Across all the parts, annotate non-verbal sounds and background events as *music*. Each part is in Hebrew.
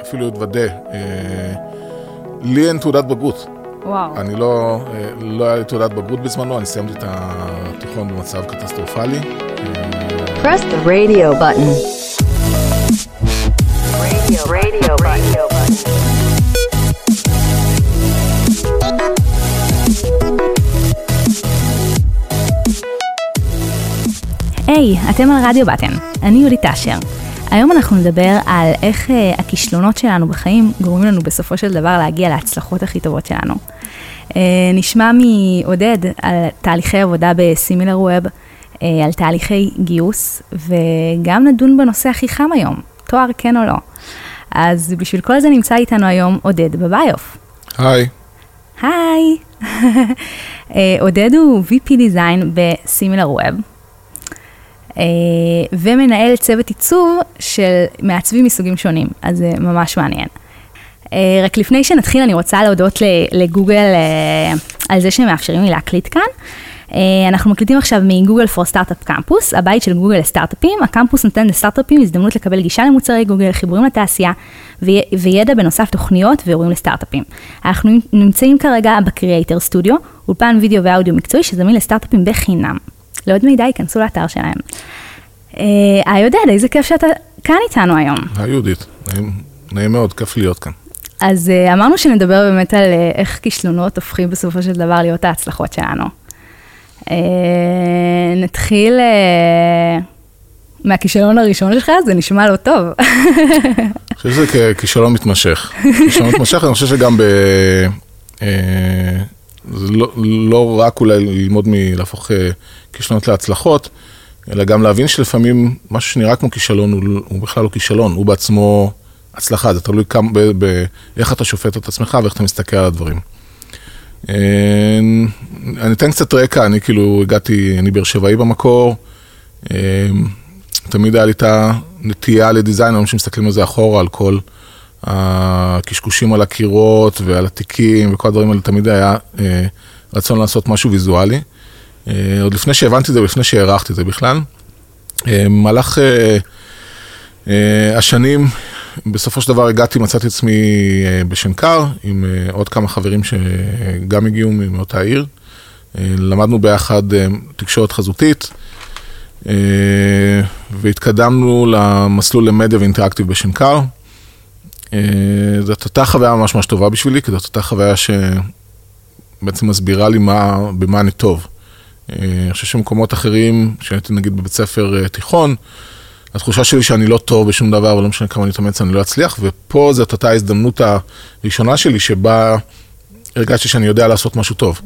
אפילו לוודא. אה, לי אין תעודת בגרות. וואו. אני לא, אה, לא היה לי תעודת בגרות בזמנו, אני סיימתי את התיכון במצב קטסטרופלי. Press the radio button. Radio, radio, radio button. היי, אתם על רדיו בטן, אני יהודית אשר. היום אנחנו נדבר על איך uh, הכישלונות שלנו בחיים גורמים לנו בסופו של דבר להגיע להצלחות הכי טובות שלנו. Uh, נשמע מעודד על תהליכי עבודה בסימילר ווב, uh, על תהליכי גיוס, וגם נדון בנושא הכי חם היום, תואר כן או לא. אז בשביל כל זה נמצא איתנו היום עודד בביוף. היי, היי! *laughs* עודד הוא VP Design בסימילר ווב, ומנהל צוות עיצוב של מעצבים מסוגים שונים, אז זה ממש מעניין. אה, רק לפני שנתחיל, אני רוצה להודות לגוגל אה, על זה שהם מאפשרים לי להקליט כאן. אה, אנחנו מקליטים עכשיו מ Google for Startups Campus, הבית של גוגל לסטארט-אפים. הקמפוס נותן לסטארט-אפים הזדמנות לקבל גישה למוצרי גוגל, חיבורים לתעשייה וי- וידע בנוסף תוכניות ואירועים לסטארט-אפים. אנחנו נמצאים כרגע בקריאייטר סטודיו, אולפן וידאו ואודיו מקצועי שזמין לסטארט-אפים בחינם. לעוד מידע ייכנסו לאתר שלהם. אה, היי עודד, איזה כיף שאתה כאן איתנו היום. היי יהודית, נעים, נעים מאוד, כיף להיות כאן. אז uh, אמרנו שנדבר באמת על uh, איך כישלונות הופכים בסופו של דבר להיות ההצלחות שלנו. Uh, נתחיל uh, מהכישלון הראשון שלך, זה נשמע לא טוב. אני חושב שזה כישלון מתמשך. כישלון מתמשך, אני חושב שגם ב... זה לא, לא רק אולי ללמוד מלהפוך אה, כישלונות להצלחות, אלא גם להבין שלפעמים משהו שנראה כמו כישלון הוא, הוא בכלל לא כישלון, הוא בעצמו הצלחה, זה תלוי כמה, איך אתה שופט את עצמך ואיך אתה מסתכל על הדברים. אה, אני אתן קצת רקע, אני כאילו הגעתי, אני באר שבעי במקור, אה, תמיד היה לי את הנטייה לדיזיין, היום שמסתכלים על זה אחורה, על כל הקשקושים על הקירות ועל התיקים וכל הדברים האלה, תמיד היה אה, רצון לעשות משהו ויזואלי. אה, עוד לפני שהבנתי את זה ולפני שהערכתי את זה בכלל. אה, במהלך השנים, בסופו של דבר הגעתי, מצאתי עצמי בשנקר עם עוד כמה חברים שגם הגיעו מאותה עיר. למדנו ביחד תקשורת חזותית. והתקדמנו למסלול למדיה ואינטראקטיב בשנקר. אה, זאת הייתה חוויה ממש ממש טובה בשבילי, כי זאת הייתה חוויה שבעצם מסבירה לי מה, במה אני טוב. אה, אני חושב שמקומות אחרים, כשהייתי נגיד בבית ספר אה, תיכון, התחושה שלי שאני לא טוב בשום דבר, ולא משנה כמה אני אתאמץ, אני לא אצליח, ופה זאת הייתה ההזדמנות הראשונה שלי, שבה הרגשתי שאני יודע לעשות משהו טוב.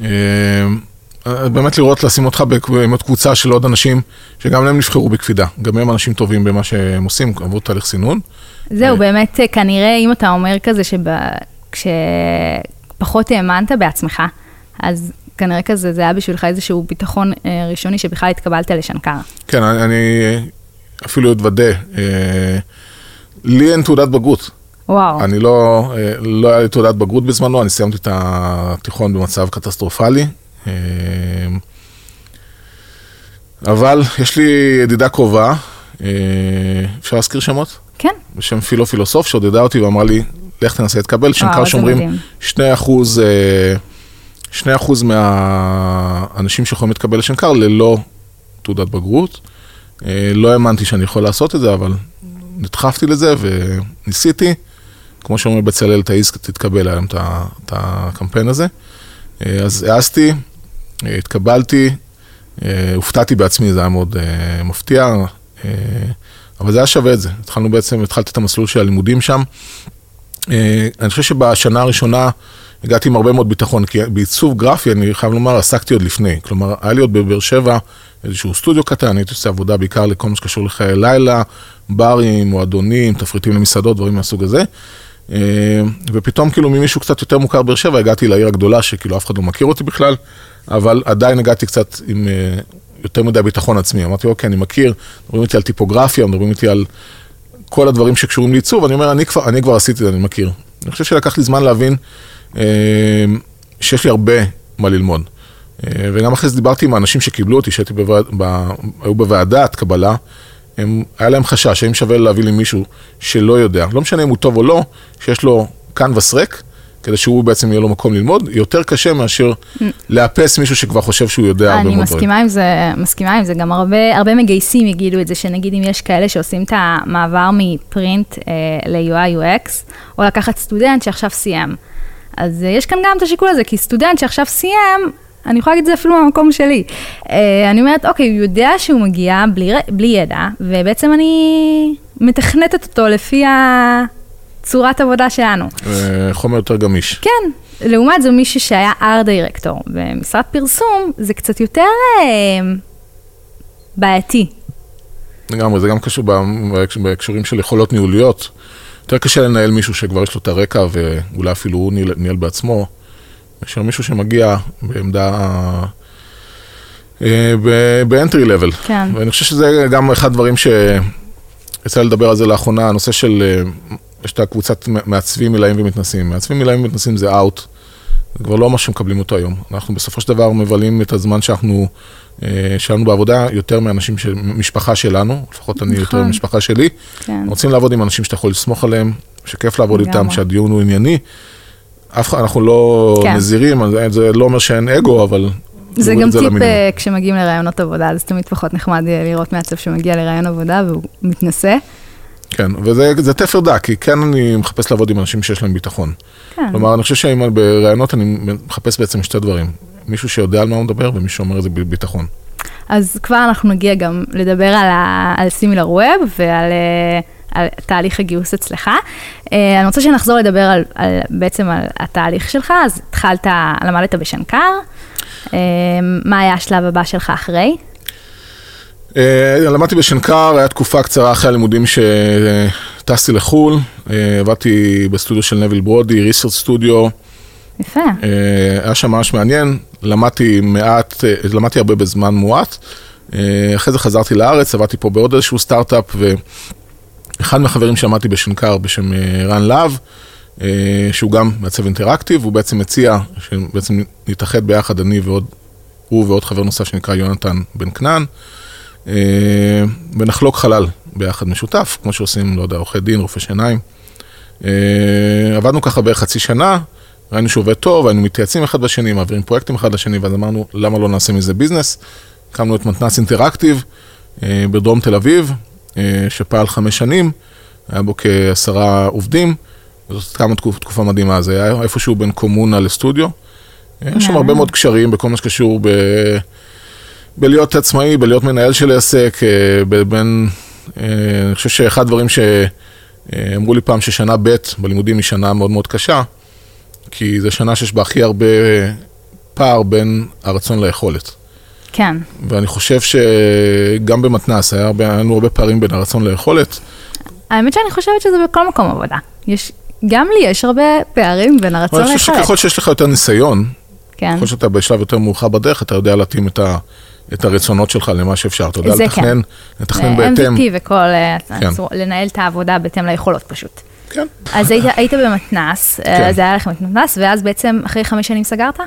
באמת לראות, לשים אותך באמת קבוצה של עוד אנשים, שגם הם נבחרו בקפידה, גם הם אנשים טובים במה שהם עושים, עברו תהליך סינון. זהו, באמת, אה, כנראה, אם אתה אומר כזה שכשפחות האמנת בעצמך, אז כנראה כזה, זה היה בשבילך איזשהו ביטחון אה, ראשוני שבכלל התקבלת לשנקר. כן, אני, אני אפילו אתוודה, אה, לי אין תעודת בגרות. וואו. אני לא, אה, לא היה לי תעודת בגרות בזמנו, אני סיימתי את התיכון במצב קטסטרופלי. אה, אבל יש לי ידידה קרובה, אה, אפשר להזכיר שמות? בשם פילו פילוסוף, שעודדה אותי ואמרה לי, לך תנסה להתקבל, שנקר איזה שאומרים, מדהים. 2 אחוז, אה, 2 אחוז מהאנשים שיכולים להתקבל לשנקר ללא תעודת בגרות. אה, לא האמנתי שאני יכול לעשות את זה, אבל נדחפתי לזה וניסיתי. כמו שאומרים בצלאל, תעיז, תתקבל היום את הקמפיין הזה. אה, אז העזתי, אה, התקבלתי, אה, הופתעתי בעצמי, זה היה מאוד אה, מפתיע, אה, אבל זה היה שווה את זה. התחלנו בעצם, התחלתי את המסלול של הלימודים שם. אה, אני חושב שבשנה הראשונה הגעתי עם הרבה מאוד ביטחון, כי בעיצוב גרפי, אני חייב לומר, עסקתי עוד לפני. כלומר, היה לי עוד בבאר שבע איזשהו סטודיו קטן, הייתי עושה עבודה בעיקר לכל מה שקשור לחיי לילה, ברים, מועדונים, תפריטים למסעדות, דברים מהסוג הזה. אה, ופתאום כאילו ממישהו קצת יותר מוכר באר שבע, הגעתי לעיר הגדולה, שכאילו אף אחד לא מכיר אותי בכלל, אבל עדיין הגעתי קצת עם אה, יותר מדי ביטחון עצמי. אמרתי, אוקיי, אני מכיר, מדברים איתי על טיפוגרפיה, מדברים איתי על כל הדברים שקשורים לעיצוב, אני אומר, אני כבר, אני כבר עשיתי את זה, אני מכיר. אני חושב שלקח לי זמן להבין אה, שיש לי הרבה מה ללמוד. אה, וגם אחרי זה דיברתי עם האנשים שקיבלו אותי, שהייתי בוועד, ב, היו בוועדת קבלה, הם, היה להם חשש, האם שווה להביא לי מישהו שלא יודע, לא משנה אם הוא טוב או לא, שיש לו קנבס ריק, כדי שהוא בעצם יהיה לו מקום ללמוד, יותר קשה מאשר לאפס מישהו שכבר חושב שהוא יודע הרבה אני מאוד דברים. מסכימה עם זה, מסכימה עם זה, גם הרבה, הרבה מגייסים יגידו את זה, שנגיד אם יש כאלה שעושים את המעבר מפרינט אה, ל-UI UX, או לקחת סטודנט שעכשיו סיים. אז אה, יש כאן גם את השיקול הזה, כי סטודנט שעכשיו סיים, אני יכולה להגיד את זה אפילו מהמקום שלי. אה, אני אומרת, אוקיי, הוא יודע שהוא מגיע בלי, בלי ידע, ובעצם אני מתכנתת אותו לפי הצורת עבודה שלנו. חומר יותר גמיש. כן, לעומת זו מישהו שהיה ארט דירקטור במשרד פרסום, זה קצת יותר אה, בעייתי. לגמרי, זה גם קשור בהקש- בהקשרים של יכולות ניהוליות. יותר קשה לנהל מישהו שכבר יש לו את הרקע ואולי אפילו הוא ניהל, בעצמו, מאשר מישהו שמגיע בעמדה, אה, ב-entry level. כן. ואני חושב שזה גם אחד הדברים שיצא לדבר על זה לאחרונה, הנושא של, אה, יש את הקבוצת מעצבים מלאים ומתנסים. מעצבים מלאים ומתנסים זה out. זה כבר לא מה שמקבלים אותו היום. אנחנו בסופו של דבר מבלים את הזמן שאנחנו, אה, שלנו בעבודה יותר מאנשים, של, משפחה שלנו, לפחות אני יותר נכון. משפחה שלי. כן. רוצים לעבוד עם אנשים שאתה יכול לסמוך עליהם, שכיף לעבוד איתם. שהדיון הוא ענייני. אף אחד, אנחנו לא כן. נזירים, אז זה- זה לא אומר שאין אגו, אבל... זה גם את טיפ למינימום. אה, כשמגיעים לראיונות עבודה, אז תמיד פחות נחמד אה, לראות מעצב שמגיע לראיון עבודה והוא מתנשא. כן, וזה זה תפר דק, כי כן אני מחפש לעבוד עם אנשים שיש להם ביטחון. כן. כלומר, אני חושב שאם בראיונות אני מחפש בעצם שתי דברים. מישהו שיודע על מה הוא מדבר, ומישהו שאומר את זה בביטחון. אז כבר אנחנו נגיע גם לדבר על, ה- על סימילר ווב ועל אה, על תהליך הגיוס אצלך. אה, אני רוצה שנחזור לדבר על, על, בעצם על התהליך שלך, אז התחלת, למדת בשנקר, אה, מה היה השלב הבא שלך אחרי? אה, למדתי בשנקר, היה תקופה קצרה אחרי הלימודים שטסתי לחו"ל, אה, עבדתי בסטודיו של נביל ברודי, ריסרט סטודיו, יפה. אה, היה שם ממש מעניין, למדתי מעט, למדתי הרבה בזמן מועט, אחרי זה חזרתי לארץ, עבדתי פה בעוד איזשהו סטארט-אפ, ואחד מהחברים שעמדתי בשנקר בשם רן להב, שהוא גם מעצב אינטראקטיב, הוא בעצם הציע שבעצם נתאחד ביחד, אני ועוד, הוא ועוד חבר נוסף שנקרא יונתן בן כנען, ונחלוק חלל ביחד משותף, כמו שעושים, לא יודע, עורכי דין, רופאי שיניים. אה, עבדנו ככה בערך חצי שנה, ראינו שעובד טוב, היינו מתייעצים אחד בשני, מעבירים פרויקטים אחד לשני, ואז אמרנו, למה לא נעשה מזה ביזנס? הקמנו את מתנ"ס אינטראקטיב אה, בדרום תל אביב, אה, שפעל חמש שנים, היה בו כעשרה עובדים, וזאת כמה תקופה, תקופה מדהימה, זה היה איפשהו בין קומונה לסטודיו. אה, יש שם הרבה מאוד קשרים בכל מה שקשור ב... בלהיות עצמאי, בלהיות מנהל של עסק, אה, בין, אה, אני חושב שאחד הדברים שאמרו לי פעם ששנה ב' בלימודים היא שנה מאוד מאוד קשה, כי זו שנה שיש בה הכי הרבה פער בין הרצון ליכולת. כן. ואני חושב שגם במתנ"ס היה הרבה- לנו הרבה פערים בין הרצון ליכולת. האמת שאני חושבת שזה בכל מקום עבודה. יש, גם לי יש הרבה פערים בין הרצון אבל אני חושב ליכולת. שככל שיש לך יותר ניסיון, כן. ככל שאתה בשלב יותר מאוחר בדרך, אתה יודע להתאים את, ה, את הרצונות שלך למה שאפשר. אתה יודע לתכנן, לתכנן אה, בהתאם. MVP וכל, אה, כן. לנהל את העבודה בהתאם ליכולות פשוט. כן. אז היית, היית במתנ"ס, כן. אה, זה היה לכם מתנ"ס, ואז בעצם אחרי חמש שנים סגרת?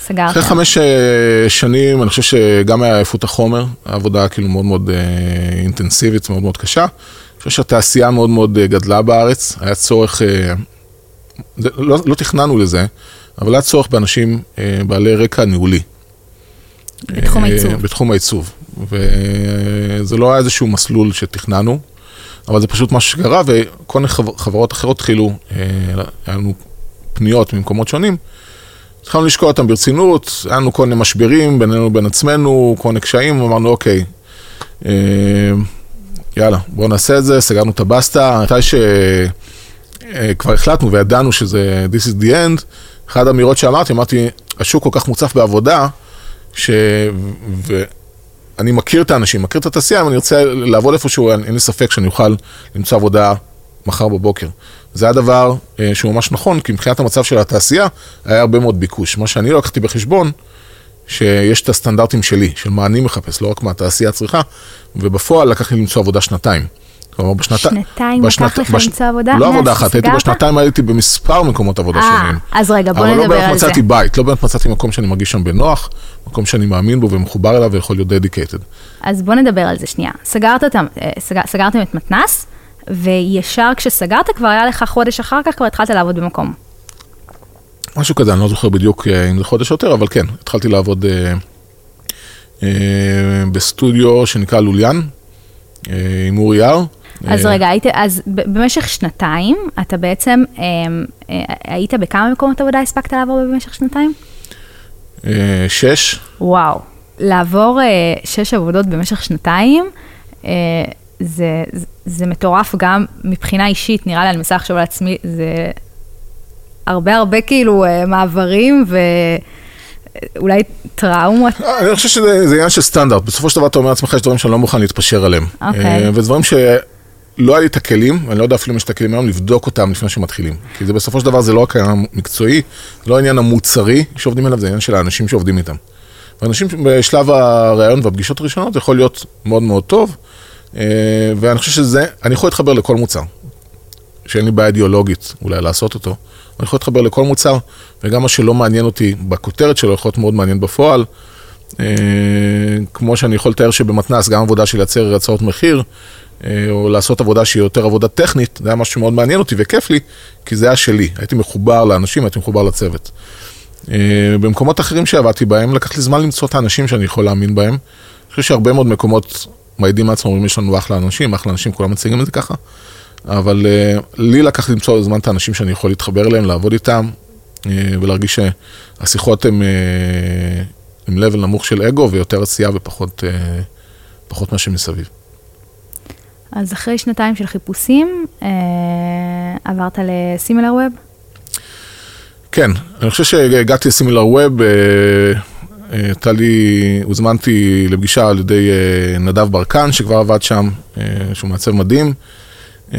סגרת. אחרי חמש אה, שנים, אני חושב שגם היה עייפות החומר, העבודה כאילו מאוד מאוד אינטנסיבית, מאוד מאוד קשה. אני חושב שהתעשייה מאוד מאוד גדלה בארץ, היה צורך, לא, לא תכננו לזה, אבל היה צורך באנשים בעלי רקע ניהולי. בתחום אה, העיצוב. בתחום העיצוב. וזה לא היה איזשהו מסלול שתכננו, אבל זה פשוט מה שקרה, וכל מיני חבר- חברות אחרות התחילו, אה, היה לנו פניות ממקומות שונים. התחלנו לשקול אותם ברצינות, היה לנו כל מיני משברים בינינו לבין עצמנו, כל מיני קשיים, אמרנו אוקיי, אה, יאללה, בואו נעשה את זה, סגרנו את הבסטה, מתי שכבר החלטנו וידענו שזה This is the end, אחת האמירות שאמרתי, אמרתי, השוק כל כך מוצף בעבודה, ש... ואני מכיר את האנשים, מכיר את התעשייה, אם אני ארצה לעבוד איפשהו, אין לי ספק שאני אוכל למצוא עבודה מחר בבוקר. זה הדבר אה, שהוא ממש נכון, כי מבחינת המצב של התעשייה, היה הרבה מאוד ביקוש. מה שאני לא לקחתי בחשבון, שיש את הסטנדרטים שלי, של מה אני מחפש, לא רק מה התעשייה צריכה, ובפועל לקח לי למצוא עבודה שנתיים. כלומר, בשנתיים... שנתיים לקח לך למצוא עבודה? לא עבודה אחת, הייתי? בשנתיים הייתי במספר מקומות עבודה אה, שונים. אז רגע, בוא אבל לא נדבר באמת על זה. מצאתי בית, לא באמת מצאתי מקום שאני מרגיש שם בנוח, מקום שאני מאמין בו ומחובר אליו ויכול להיות דדיקייטד. אז בוא נדבר על זה שנייה. סגרת אותם, אה, סגר, סגרתם את מתנ"ס, וישר כשסגרת כבר היה לך חודש אחר כך, כבר התחלת לעבוד במקום. משהו כזה, אני לא זוכר בדיוק אה, אם זה חודש או יותר, אבל כן, התחלתי לעבוד אה, אה, בסטודיו שנקרא לוליאן, אה, עם אורי יער. אז אה, רגע, היית, אז במשך שנתיים, אתה בעצם, אה, אה, היית בכמה מקומות עבודה הספקת לעבור במשך שנתיים? שש, וואו, לעבור שש עבודות במשך שנתיים, זה, זה, זה מטורף גם מבחינה אישית, נראה לי, אני מנסה לחשוב על עצמי, זה הרבה הרבה כאילו מעברים ואולי טראומות. אה, אני חושב שזה זה עניין של סטנדרט, בסופו של דבר אתה אומר לעצמך, יש דברים שאני לא מוכן להתפשר עליהם. אוקיי. ודברים שלא היה לי את הכלים, אני לא יודע אפילו אם יש את הכלים היום, לבדוק אותם לפני שמתחילים. כי זה בסופו של דבר זה לא רק העניין המקצועי, זה לא העניין המוצרי שעובדים עליו, זה העניין של האנשים שעובדים איתם. ואנשים בשלב הראיון והפגישות הראשונות זה יכול להיות מאוד מאוד טוב, אה, ואני חושב שזה, אני יכול להתחבר לכל מוצר. שאין לי בעיה אידיאולוגית אולי לעשות אותו. אני יכול להתחבר לכל מוצר, וגם מה שלא מעניין אותי בכותרת שלו יכול להיות מאוד מעניין בפועל. אה, כמו שאני יכול לתאר שבמתנ"ס, גם עבודה של לייצר הצעות מחיר, או לעשות עבודה שהיא יותר עבודה טכנית, זה היה משהו שמאוד מעניין אותי וכיף לי, כי זה היה שלי. הייתי מחובר לאנשים, הייתי מחובר לצוות. אה, במקומות אחרים שעבדתי בהם, לקח לי זמן למצוא את האנשים שאני יכול להאמין בהם. אני חושב שהרבה מאוד מקומות מעידים מעצמם, אומרים, יש לנו אחלה אנשים, אחלה אנשים, כולם מציגים את זה ככה. אבל uh, לי לקח למצוא זמן את האנשים שאני יכול להתחבר אליהם, לעבוד איתם, ולהרגיש שהשיחות הן עם level נמוך של אגו ויותר עשייה ופחות פחות מה שמסביב. אז אחרי שנתיים של חיפושים, אה, עברת לסימילר ווב? כן, אני חושב שהגעתי לסימילר ווב, הייתה לי, הוזמנתי לפגישה על ידי uh, נדב ברקן, שכבר עבד שם, uh, שהוא מעצב מדהים. Uh,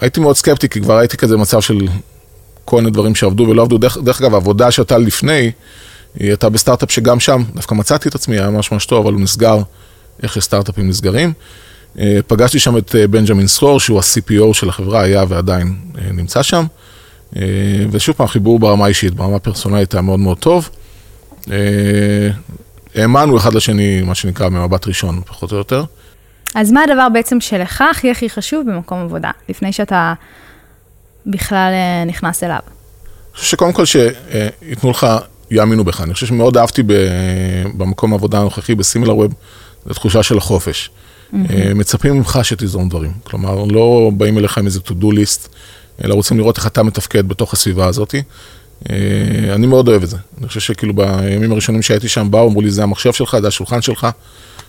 הייתי מאוד סקפטי, כי כבר הייתי כזה במצב של כל מיני דברים שעבדו ולא עבדו. דרך, דרך אגב, העבודה שהייתה לפני, היא הייתה בסטארט-אפ שגם שם, דווקא מצאתי את עצמי, היה ממש ממש טוב, אבל הוא נסגר, איך שסטארט-אפים נסגרים. Uh, פגשתי שם את uh, בנג'מין סחור, שהוא ה-CPO של החברה, היה ועדיין uh, נמצא שם. ושוב פעם, חיבור ברמה אישית, ברמה פרסונלית היה מאוד מאוד טוב. האמנו אחד לשני, מה שנקרא, במבט ראשון, פחות או יותר. אז מה הדבר בעצם שלך הכי הכי חשוב במקום עבודה, לפני שאתה בכלל אה, נכנס אליו? אני חושב שקודם כל שייתנו לך, יאמינו בך. אני חושב שמאוד אהבתי במקום העבודה הנוכחי, בסימילר ווב, זו תחושה של החופש. אה, מצפים ממך שתיזום דברים. כלומר, לא באים אליך עם איזה to-do list, אלא רוצים לראות איך אתה מתפקד בתוך הסביבה הזאת. אה, אני מאוד אוהב את זה. אני חושב שכאילו בימים הראשונים שהייתי שם, באו, אמרו לי, זה המחשב שלך, זה השולחן שלך,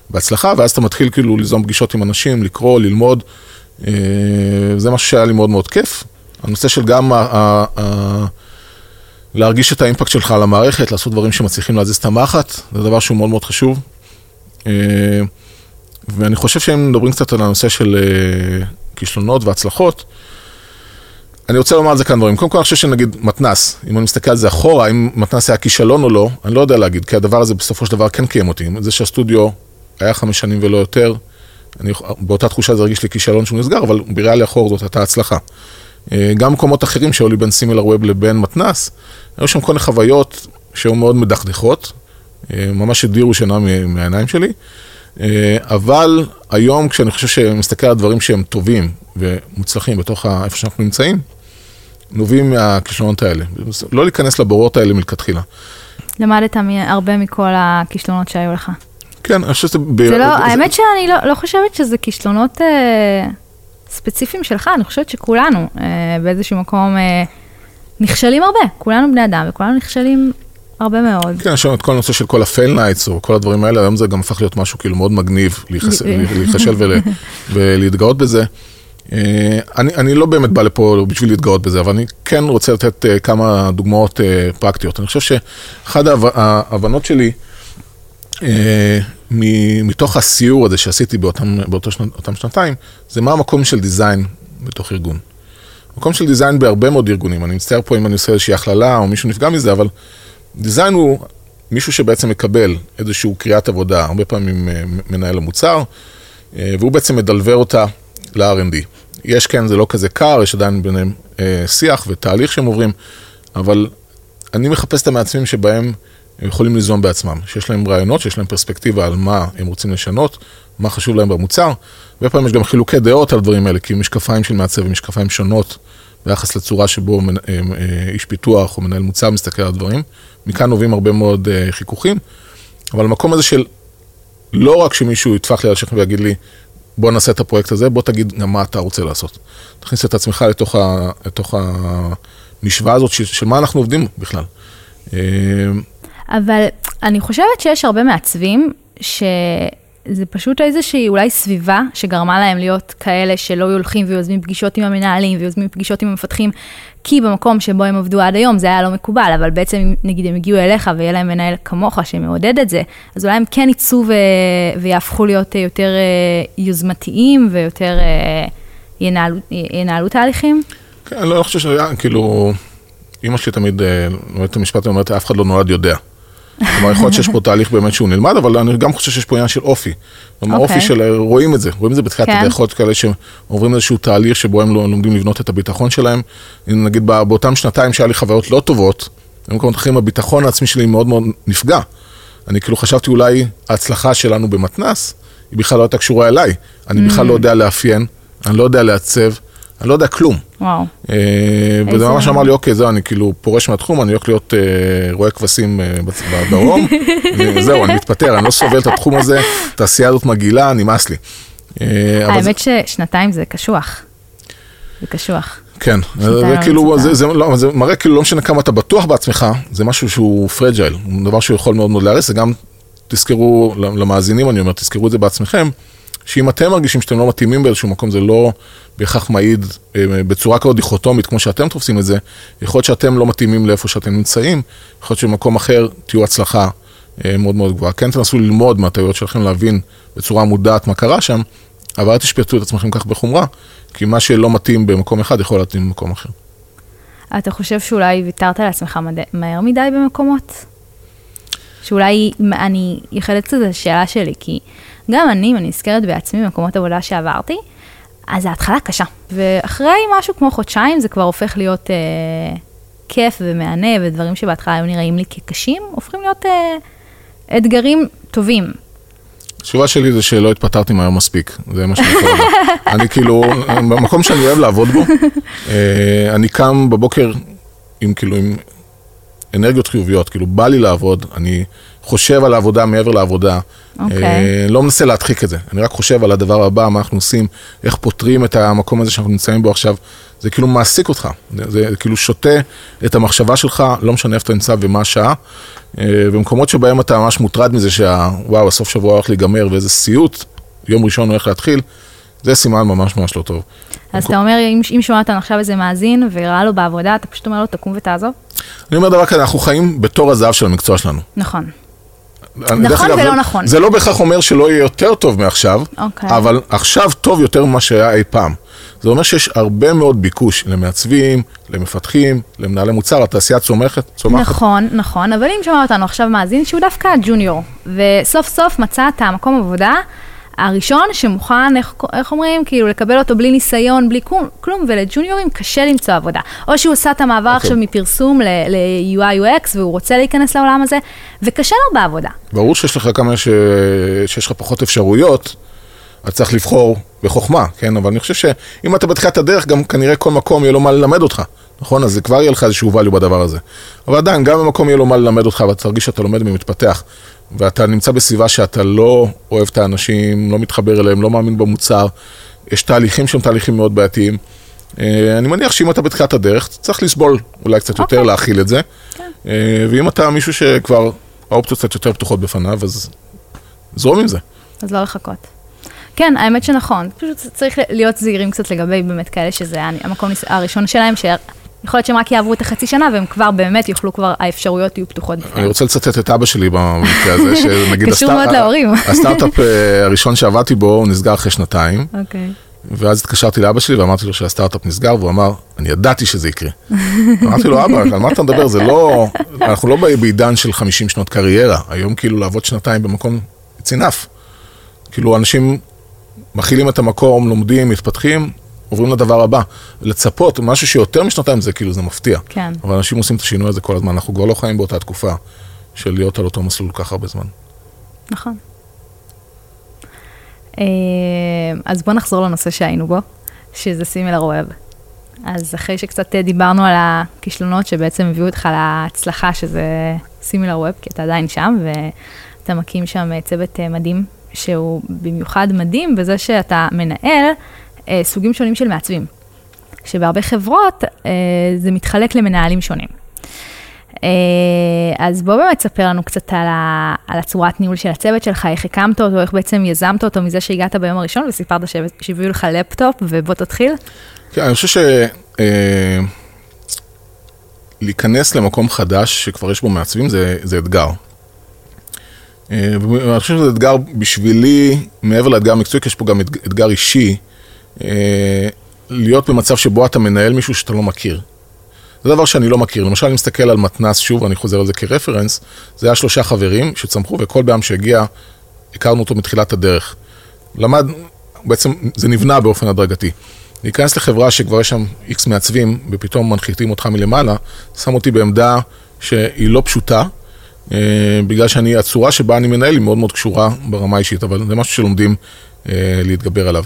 בהצלחה, ואז אתה מתחיל כאילו ליזום פגישות עם אנשים, לקרוא, ללמוד. אה, זה משהו שהיה לי מאוד מאוד כיף. הנושא של גם ה- ה- ה- להרגיש את האימפקט שלך על המערכת, לעשות דברים שמצליחים להזיז את המחט, זה דבר שהוא מאוד מאוד חשוב. ואני חושב שאם מדברים קצת על הנושא של אה, כישלונות והצלחות, אני רוצה לומר על זה כאן דברים. קודם כל, אני חושב שנגיד מתנ"ס, אם אני מסתכל על זה אחורה, אם מתנ"ס היה כישלון או לא, אני לא יודע להגיד, כי הדבר הזה בסופו של דבר כן קיים אותי. זה שהסטודיו היה חמש שנים ולא יותר, אני, באותה תחושה זה הרגיש לי כישלון שהוא נסגר, אבל בראייה לאחור זאת הייתה הצלחה. אה, גם מקומות אחרים שהיו לי בין סימילר ווב לבין מתנ"ס, היו שם כל מיני חוויות שהיו מאוד מדכדכות, אה, ממש הדירו שינה מהעיניים שלי, אבל היום כשאני חושב שמסתכל על דברים שהם טובים ומוצלחים בתוך איפה שאנחנו נמצאים, נובעים מהכישלונות האלה. לא להיכנס לבורות האלה מלכתחילה. למדת הרבה מכל הכישלונות שהיו לך. כן, אני חושב שזה... ב- זה לא, האמת שאני לא, לא חושבת שזה כישלונות אה, ספציפיים שלך, אני חושבת שכולנו אה, באיזשהו מקום אה, נכשלים הרבה, כולנו בני אדם וכולנו נכשלים הרבה מאוד. כן, יש לנו את כל הנושא של כל ה-fail nights, או כל הדברים האלה, היום זה גם הפך להיות משהו כאילו מאוד מגניב, להיחס- להיכשל ול- *laughs* ולהתגאות בזה. אה, אני, אני לא באמת בא לפה בשביל להתגאות בזה, אבל אני כן רוצה לתת אה, כמה דוגמאות אה, פרקטיות. אני חושב שאחד ההב- ההבנות שלי, מתוך הסיור הזה שעשיתי באותם, באותו שנת, אותם שנתיים, זה מה המקום של דיזיין בתוך ארגון. מקום של דיזיין בהרבה מאוד ארגונים, אני מצטער פה אם אני עושה איזושהי הכללה או מישהו נפגע מזה, אבל דיזיין הוא מישהו שבעצם מקבל איזושהי קריאת עבודה, הרבה פעמים אה, מנהל המוצר, אה, והוא בעצם מדלבר אותה ל-R&D. יש כן, זה לא כזה קר, יש עדיין ביניהם אה, שיח ותהליך שהם עוברים, אבל אני מחפש את המעצבים שבהם הם יכולים ליזום בעצמם, שיש להם רעיונות, שיש להם פרספקטיבה על מה הם רוצים לשנות, מה חשוב להם במוצר, והרבה יש גם חילוקי דעות על הדברים האלה, כי משקפיים של מעצב הם משקפיים שונות ביחס לצורה שבו אה, אה, איש פיתוח או מנהל מוצר מסתכל על הדברים. מכאן נובעים הרבה מאוד אה, חיכוכים, אבל המקום הזה של לא רק שמישהו יטפח לי על השכם ויגיד לי, בוא נעשה את הפרויקט הזה, בוא תגיד גם מה אתה רוצה לעשות. תכניס את עצמך לתוך, ה, לתוך המשוואה הזאת של, של מה אנחנו עובדים בכלל. אבל אני חושבת שיש הרבה מעצבים שזה פשוט איזושהי אולי סביבה שגרמה להם להיות כאלה שלא הולכים ויוזמים פגישות עם המנהלים ויוזמים פגישות עם המפתחים, כי במקום שבו הם עבדו עד היום זה היה לא מקובל, אבל בעצם נגיד הם הגיעו אליך ויהיה להם מנהל כמוך שמעודד את זה, אז אולי הם כן יצאו ו... ויהפכו להיות יותר אה, יוזמתיים ויותר אה, ינהלו, ינהלו תהליכים. כן, אני לא חושב שהיה, כאילו, אימא שלי תמיד אה, את המשפט, אומרת, אף אחד לא נולד יודע. כלומר, יכול להיות שיש פה תהליך באמת שהוא נלמד, אבל אני גם חושב שיש פה עניין של אופי. כלומר, אוקיי. אופי של, רואים את זה, רואים את זה בתחילת כן. הדרך, יכול להיות כאלה שעוברים איזשהו תהליך שבו הם לא- לומדים לבנות את הביטחון שלהם. נגיד בא- באותם שנתיים שהיה לי חוויות לא טובות, במקומות אחרים הביטחון העצמי שלי מאוד מאוד נפגע. אני כאילו חשבתי אולי ההצלחה שלנו במתנ"ס, היא בכלל לא הייתה קשורה אליי. אני בכלל לא יודע לאפיין, אני לא יודע לעצב, אני לא יודע כלום. וואו. אה, וזה ממש אמר לי, אוקיי, זהו, אני כאילו פורש מהתחום, אני הולך להיות אה, רועה כבשים אה, בדרום, *laughs* וזהו, אני מתפטר, אני לא סובל את התחום הזה, התעשייה הזאת מגעילה, נמאס לי. האמת ששנתיים זה קשוח. זה קשוח. כן, זה כאילו. זה, זה, לא, זה מראה כאילו לא משנה כמה אתה בטוח בעצמך, זה משהו שהוא פרג'ייל, דבר שיכול מאוד מאוד להרס, וגם תזכרו, למאזינים אני אומר, תזכרו את זה בעצמכם, שאם אתם מרגישים שאתם לא מתאימים באיזשהו מקום, זה לא בהכרח מעיד אה, בצורה כזאת דיכוטומית כמו שאתם תופסים את זה, יכול להיות שאתם לא מתאימים לאיפה שאתם נמצאים, יכול להיות שבמקום אחר תהיו הצלחה אה, מאוד מאוד גבוהה. כן תנסו ללמוד מהטעויות שלכם, להבין בצורה מודעת מה קרה שם, אבל אל תשפטו את עצמכם כך בחומרה, כי מה שלא מתאים במקום אחד יכול להתאים במקום אחר. אתה חושב שאולי ויתרת לעצמך מד... מהר מדי במקומות? שאולי, אני קצת את השאלה שלי, כי גם אני, אם אני נזכרת בעצמי במקומות עבודה שעברתי, אז ההתחלה קשה. ואחרי משהו כמו חודשיים זה כבר הופך להיות אה, כיף ומהנה, ודברים שבהתחלה היו נראים לי כקשים, הופכים להיות אה, אתגרים טובים. התשובה שלי זה שלא התפטרתי מהר מספיק, זה מה שאני להגיד. *laughs* אני כאילו, במקום שאני אוהב לעבוד בו, *laughs* אה, אני קם בבוקר עם כאילו, עם אנרגיות חיוביות, כאילו בא לי לעבוד, אני חושב על העבודה מעבר לעבודה, אוקיי. אה, לא מנסה להדחיק את זה, אני רק חושב על הדבר הבא, מה אנחנו עושים, איך פותרים את המקום הזה שאנחנו נמצאים בו עכשיו, זה כאילו מעסיק אותך, זה, זה כאילו שותה את המחשבה שלך, לא משנה איפה אתה נמצא ומה השעה, אה, במקומות שבהם אתה ממש מוטרד מזה שוואו, הסוף שבוע הולך להיגמר ואיזה סיוט, יום ראשון הולך להתחיל, זה סימן ממש ממש לא טוב. אז אתה אומר, אם, אם שומע אותנו עכשיו איזה מאזין וראה לו בעבודה, אתה פשוט אומר לו, תקום ותעזוב? אני אומר דבר כזה, אנחנו חיים בתור הזהב של המקצוע שלנו. נכון. דרך ולא זה- נכון. זה לא בהכרח אומר שלא יהיה יותר טוב מעכשיו, אוקיי. אבל עכשיו טוב יותר ממה שהיה אי פעם. זה אומר שיש הרבה מאוד ביקוש למעצבים, למפתחים, למנהלי מוצר, התעשייה צומחת, צומחת. נכון, נכון, אבל אם שומע אותנו עכשיו מאזין שהוא דווקא ג'וניור, וסוף סוף מצא את המקום עבודה הראשון שמוכן, איך, איך אומרים, כאילו לקבל אותו בלי ניסיון, בלי כלום, כלום, ולג'וניורים קשה למצוא עבודה. או שהוא עשה את המעבר אוקיי. עכשיו מפרסום ל-UI UX והוא רוצה להיכנס לעולם הזה, וקשה לו בעבודה. ברור שיש לך כמה ש... שיש לך פחות אפשרויות, אז צריך לבחור בחוכמה, כן? אבל אני חושב שאם אתה בתחילת הדרך, גם כנראה כל מקום יהיה לו מה ללמד אותך, נכון? אז זה כבר יהיה לך איזשהו value בדבר הזה. אבל עדיין, גם במקום יהיה לו מה ללמד אותך, ואתה תרגיש שאתה לומד ומתפתח, ואתה נמצא בסביבה שאתה לא אוהב את האנשים, לא מתחבר אליהם, לא מאמין במוצר, יש תהליכים שהם תהליכים מאוד בעייתיים. אה, אני מניח שאם אתה בתחילת הדרך, צריך לסבול אולי קצת יותר, אוקיי. להכיל את זה. אה, ואם אתה מישהו שכבר האופציות קצת יותר פתוחות בפניו, אז זרום עם זה. אז לא לחכות. כן, האמת שנכון, פשוט צריך להיות זהירים קצת לגבי באמת כאלה שזה המקום הראשון שלהם, שיכול להיות שהם רק יעברו את החצי שנה והם כבר באמת יוכלו כבר, האפשרויות יהיו פתוחות אני. רוצה לצטט את אבא שלי במקרה הזה, *laughs* שנגיד קשור מאוד להורים. *laughs* הסטארט-אפ אה, הראשון שעבדתי בו, הוא נסגר אחרי שנתיים, אוקיי. ואז התקשרתי לאבא שלי ואמרתי לו שהסטארט-אפ נסגר, והוא אמר, אני ידעתי שזה יקרה. *laughs* אמרתי לו, אבא, על מה אתה מדבר? זה לא, אנחנו לא בעידן של 50 שנות קריירה, היום כאילו לעבוד שנתיים במקום, it's enough. כאילו אנשים מכילים את המקום, לומדים, מתפתחים, עוברים לדבר הבא. לצפות, משהו שיותר משנתיים זה כאילו, זה מפתיע. כן. אבל אנשים עושים את השינוי הזה כל הזמן, אנחנו כבר לא חיים באותה תקופה של להיות על אותו מסלול כל כך הרבה זמן. נכון. אה, אז בוא נחזור לנושא שהיינו בו, שזה סימילר ווב. אז אחרי שקצת אה, דיברנו על הכישלונות שבעצם הביאו אותך להצלחה, שזה סימילר ווב, כי אתה עדיין שם, ואתה מקים שם אה, צוות מדהים, שהוא במיוחד מדהים בזה שאתה מנהל אה, סוגים שונים של מעצבים. שבהרבה חברות אה, זה מתחלק למנהלים שונים. אה, אז בוא באמת תספר לנו קצת על, ה, על הצורת ניהול של הצוות שלך, איך הקמת אותו, איך בעצם יזמת אותו מזה שהגעת ביום הראשון וסיפרת שהביאו לך לפטופ ובוא תתחיל. כן, אני חושב ש... אה, להיכנס למקום חדש שכבר יש בו מעצבים זה, זה אתגר. אה, ואני חושב שזה אתגר בשבילי, מעבר לאתגר המקצועי, כי יש פה גם אתג- אתגר אישי, להיות במצב שבו אתה מנהל מישהו שאתה לא מכיר. זה דבר שאני לא מכיר. למשל, אני מסתכל על מתנ"ס, שוב, אני חוזר על זה כרפרנס, זה היה שלושה חברים שצמחו, וכל פעם שהגיע, הכרנו אותו מתחילת הדרך. למד, בעצם זה נבנה באופן הדרגתי. להיכנס לחברה שכבר יש שם איקס מעצבים, ופתאום מנחיתים אותך מלמעלה, שם אותי בעמדה שהיא לא פשוטה, אה, בגלל שאני, הצורה שבה אני מנהל היא מאוד מאוד קשורה ברמה האישית, אבל זה משהו שלומדים אה, להתגבר עליו.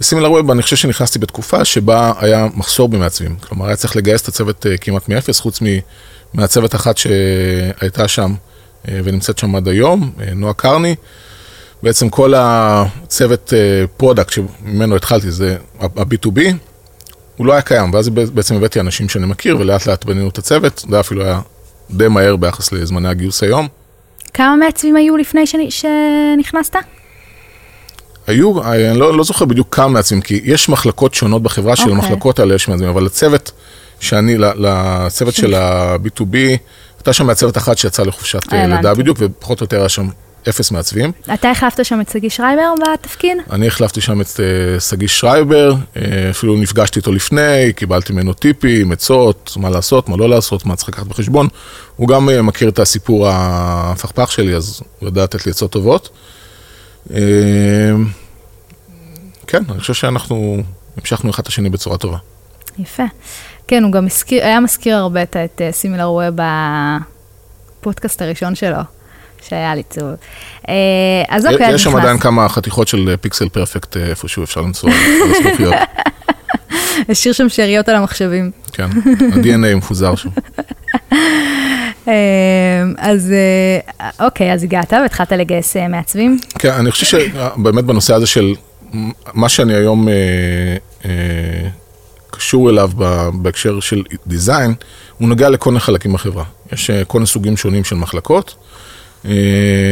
בסימילר ווב אני חושב שנכנסתי בתקופה שבה היה מחסור במעצבים. כלומר, היה צריך לגייס את הצוות אה, כמעט מאפס, חוץ ממעצבת אחת שהייתה שם אה, ונמצאת שם עד היום, אה, נועה קרני. בעצם כל הצוות product שממנו התחלתי, זה ה-B2B, הוא לא היה קיים, ואז בעצם הבאתי אנשים שאני מכיר, ולאט לאט בנינו את הצוות, זה אפילו היה די מהר ביחס לזמני הגיוס היום. כמה מעצבים היו לפני שנ... שנכנסת? היו, אני לא, לא זוכר בדיוק כמה מעצבים, כי יש מחלקות שונות בחברה אוקיי. שלמחלקות האלה יש מעצבים, אבל הצוות שאני, לצוות של ה-B2B, הייתה שם מעצבת אחת שיצאה לחופשת אה. לידה בדיוק, ופחות או יותר היה שם אפס מעצבים. אתה החלפת שם את שגיא שרייבר בתפקיד? אני החלפתי שם את אה, שגיא שרייבר, אה, אפילו נפגשתי איתו לפני, קיבלתי ממנו טיפים, עצות, מה לעשות, מה לא לעשות, מה צריך לקחת בחשבון. הוא גם מכיר את הסיפור ההפכפך שלי, אז הוא יודע לתת לי עצות טובות. אה, כן, אני חושב שאנחנו המשכנו אחד את השני בצורה טובה. יפה. כן, הוא גם הזכיר, היה מזכיר הרבה את- סימילר ווב בפודקאסט הראשון שלו, שהיה לי צור. אה, אז אוקיי, אז יש שם נכנס. עדיין כמה חתיכות של אה, פיקסל פרפקט אה, איפשהו אפשר למצוא על הזכוכיות. *laughs* השאיר שם שאריות על המחשבים. כן, ה-DNA מפוזר שם. *laughs* אה, אז אה, אוקיי, אז הגעת והתחלת לגייס אה, מעצבים. כן, אני חושב שבאמת בנושא הזה של מה שאני היום קשור אליו בהקשר של design, הוא נוגע לכל מיני חלקים בחברה. יש כל מיני סוגים שונים של מחלקות,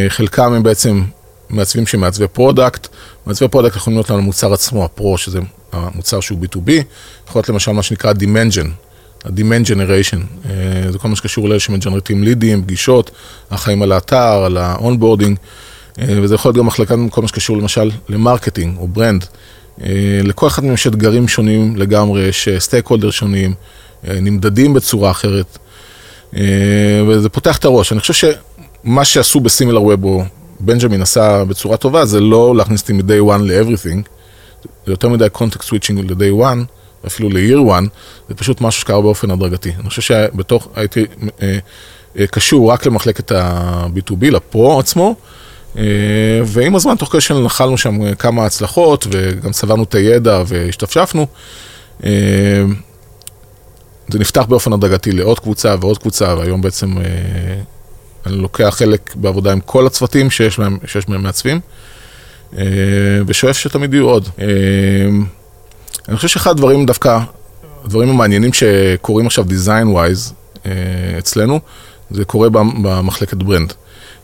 חלקם הם בעצם מעצבים שמעצבי product, מעצבי product יכולים להיות על המוצר עצמו, ה-Pro, שזה המוצר שהוא B2B, יכול להיות למשל מה שנקרא demand gen, ה-Demand Generation, אה, זה כל מה שקשור לאלה שמג'נרטים לידים, פגישות, החיים על האתר, על ה-onboarding, אה, וזה יכול להיות גם מחלקה, כל מה שקשור למשל ל-marketing או brand. אה, לכל אחד מהם יש אתגרים שונים לגמרי, יש stakeholder שונים, נמדדים בצורה אחרת, וזה פותח את הראש. אני חושב שמה שעשו ב-Similarweb, או בנג'מין עשה בצורה טובה, זה לא להכניס אותי מ-day one ל-everything, זה יותר מדי context switching ל-day one, אפילו ל-year one, זה פשוט משהו שקרה באופן הדרגתי. אני חושב שבתוך, הייתי אה, אה, קשור רק למחלקת ה-B2B, לפרו עצמו, אה, ועם הזמן, תוך כדי שנחלנו שם כמה הצלחות, וגם צברנו את הידע והשתפשפנו, זה נפתח באופן הדרגתי לעוד קבוצה ועוד קבוצה, והיום בעצם אני לוקח חלק בעבודה עם כל הצוותים שיש בהם, שיש בהם מעצבים, ושואף שתמיד יהיו עוד. אני חושב שאחד הדברים דווקא, הדברים המעניינים שקורים עכשיו design wise אה, אצלנו, זה קורה במ- במחלקת brand.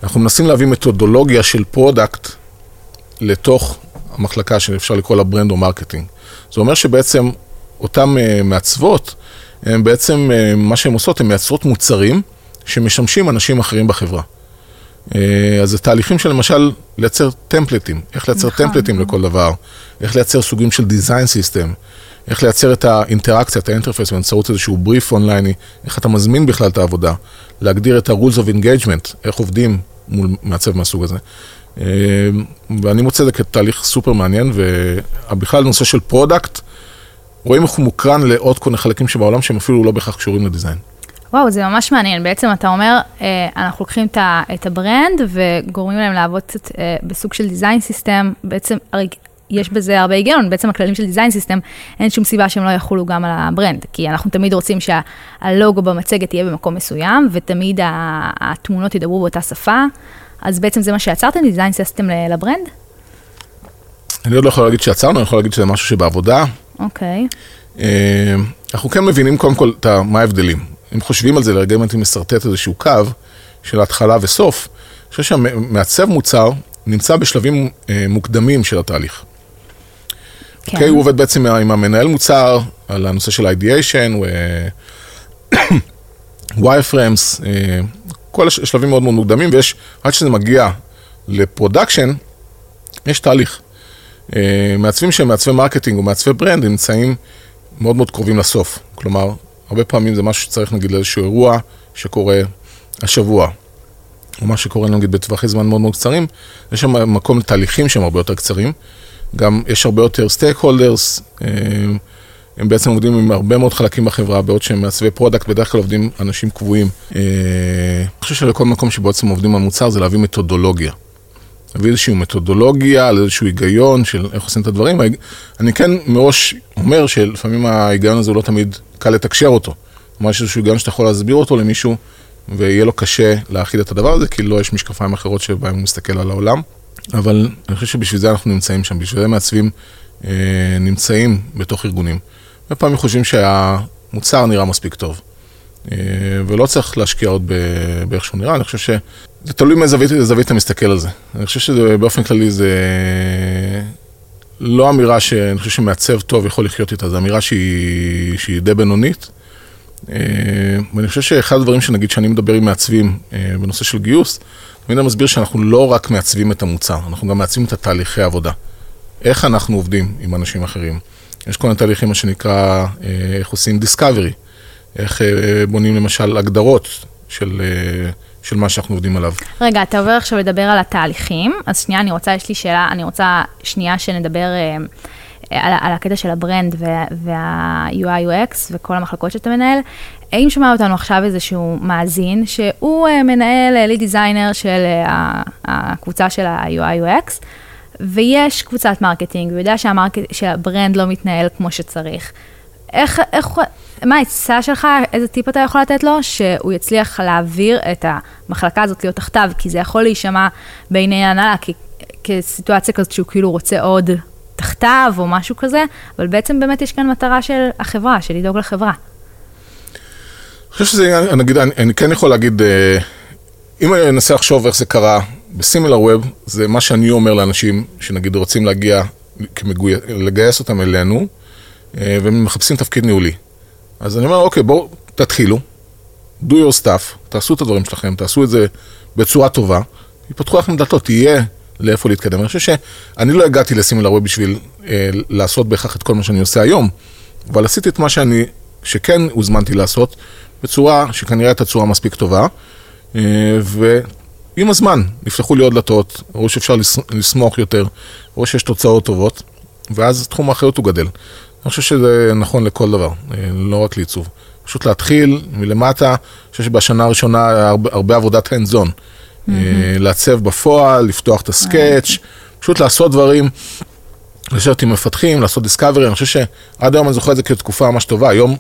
אנחנו מנסים להביא מתודולוגיה של product לתוך המחלקה שאפשר לקרוא לה brand או marketing. זה אומר שבעצם אותן אה, מעצבות, הם בעצם, אה, מה שהן עושות, הן מייצרות מוצרים שמשמשים אנשים אחרים בחברה. אז זה תהליכים של למשל לייצר טמפלטים, איך לייצר נכון, טמפלטים נכון. לכל דבר, איך לייצר סוגים של design system, איך לייצר את האינטראקציה, את ה-interface באמצעות איזשהו בריף אונלייני, איך אתה מזמין בכלל את העבודה, להגדיר את ה-rules of engagement, איך עובדים מול מעצב מהסוג הזה. אה, ואני מוצא את זה כתהליך סופר מעניין, ובכלל נושא של product, רואים איך הוא מוקרן לעוד כל מיני חלקים שבעולם שהם אפילו לא בהכרח קשורים לדיזיין. וואו, זה ממש מעניין. בעצם אתה אומר, אה, אנחנו לוקחים את ה-brand וגורמים להם לעבוד קצת אה, בסוג של design system. בעצם יש בזה הרבה היגיון, בעצם הכללים של design system, אין שום סיבה שהם לא יחולו גם על ה brand. כי אנחנו תמיד רוצים שהלוגו במצגת יהיה במקום מסוים, ותמיד התמונות ידברו באותה שפה. אז בעצם זה מה שיצרתם, design system ל brand? אני עוד לא יכול להגיד שיצרנו, אני יכול להגיד שזה משהו שבעבודה. אוקיי. אה, אנחנו כן מבינים קודם כל מה ההבדלים. אם חושבים על זה לרגע, אם הייתי משרטט איזשהו קו של התחלה וסוף, אני חושב שהמעצב מוצר נמצא בשלבים אה, מוקדמים של התהליך. כן. אוקיי, הוא עובד בעצם עם המנהל מוצר, על הנושא של ideation, *coughs* wireframes, אה, כל הש- השלבים מאוד מאוד מוקדמים, ויש, עד שזה מגיע ל production, יש תהליך. אה, מעצבים שהם מעצבי marketing או מעצבי brand נמצאים מאוד מאוד קרובים לסוף. כלומר, הרבה פעמים זה משהו שצריך נגיד לאיזשהו אירוע שקורה השבוע, או מה שקורה נגיד בטווחי זמן מאוד מאוד קצרים, יש שם מקום לתהליכים שהם הרבה יותר קצרים. גם יש הרבה יותר stakeholders, הם בעצם עובדים עם הרבה מאוד חלקים בחברה, בעוד שהם מעצבי product, בדרך כלל עובדים אנשים קבועים. אה, אני חושב שלכל מקום שבעצם עובדים על מוצר זה להביא מתודולוגיה. להביא איזושהי מתודולוגיה, על איזשהו היגיון של איך עושים את הדברים. אני כן מראש אומר שלפעמים ההיגיון הזה הוא לא תמיד קל לתקשר אותו. יש איזשהו היגיון שאתה יכול להסביר אותו למישהו, ויהיה לו קשה להכיל את הדבר הזה, כי לא יש משקפיים אחרות שבהם הוא מסתכל על העולם. אבל אני חושב שבשביל זה אנחנו נמצאים שם, בשביל זה מעצבים אה, נמצאים בתוך ארגונים. הרבה פעמים חושבים שהמוצר נראה מספיק טוב, אה, ולא צריך להשקיע עוד באיך שהוא נראה, אני חושב שזה תלוי מאיזה זווית אתה מסתכל על זה. אני חושב שבאופן כללי זה לא אמירה שאני חושב שמעצב טוב יכול לחיות איתה, זו אמירה שהיא, שהיא די בינונית. אה, ואני חושב שאחד הדברים שנגיד שאני מדבר עם מעצבים אה, בנושא של גיוס, תמיד אני מסביר שאנחנו לא רק מעצבים את המוצר, אנחנו גם מעצבים את התהליכי העבודה. איך אנחנו עובדים עם אנשים אחרים. יש כל מיני תהליכים, מה שנקרא, אה, איך עושים דיסקאברי, איך בונים למשל הגדרות של, של מה שאנחנו עובדים עליו. רגע, אתה עובר עכשיו לדבר על התהליכים, אז שנייה, אני רוצה, יש לי שאלה, אני רוצה שנייה שנדבר אה, על, על הקטע של ה brand וה- וה-UI/UX וכל המחלקות שאתה מנהל. האם שומע אותנו עכשיו איזשהו מאזין, שהוא אה, מנהל lead designer של אה, הקבוצה של ה-UI/UX, ויש קבוצת marketing, והוא יודע שה market, שה brand לא מתנהל כמו שצריך. איך, איך, מה העצה שלך, איזה טיפ אתה יכול לתת לו, שהוא יצליח להעביר את המחלקה הזאת להיות תחתיו, כי זה יכול להישמע בעיני ההנהלה כסיטואציה כזאת שהוא כאילו רוצה עוד תחתיו או משהו כזה, אבל בעצם באמת יש כאן מטרה של החברה, של לדאוג לחברה. אני חושב שזה, נגיד, אני, אני כן יכול להגיד, אה, אם אני אנסה לחשוב איך זה קרה בסימילר ווב, זה מה שאני אומר לאנשים שנגיד רוצים להגיע, כמגוי... לגייס אותם אלינו, והם מחפשים תפקיד ניהולי. אז אני אומר, אוקיי, בואו תתחילו, do your stuff, תעשו את הדברים שלכם, תעשו את זה בצורה טובה, יפתחו לכם דלתות, תהיה לאיפה להתקדם. אני חושב שאני לא הגעתי לסימילר ווב בשביל אה, לעשות בהכרח את כל מה שאני עושה היום, אבל עשיתי את מה שאני, שכן הוזמנתי לעשות, בצורה שכנראה הייתה צורה מספיק טובה, אה, ועם הזמן נפתחו לי עוד דלתות, ראו שאפשר לס- לסמוך יותר, ראו שיש תוצאות טובות, ואז תחום האחריות הוא גדל. אני חושב שזה נכון לכל דבר, אה, לא רק לעיצוב. פשוט להתחיל מלמטה, אני חושב שבשנה הראשונה הרבה, הרבה עבודת hands on. אה, לעצב בפועל, לפתוח את הסקאץ', פשוט לעשות דברים, לשבת עם מפתחים, לעשות דיסקאברי, אני חושב שעד היום אני זוכר את זה כתקופה ממש טובה, היום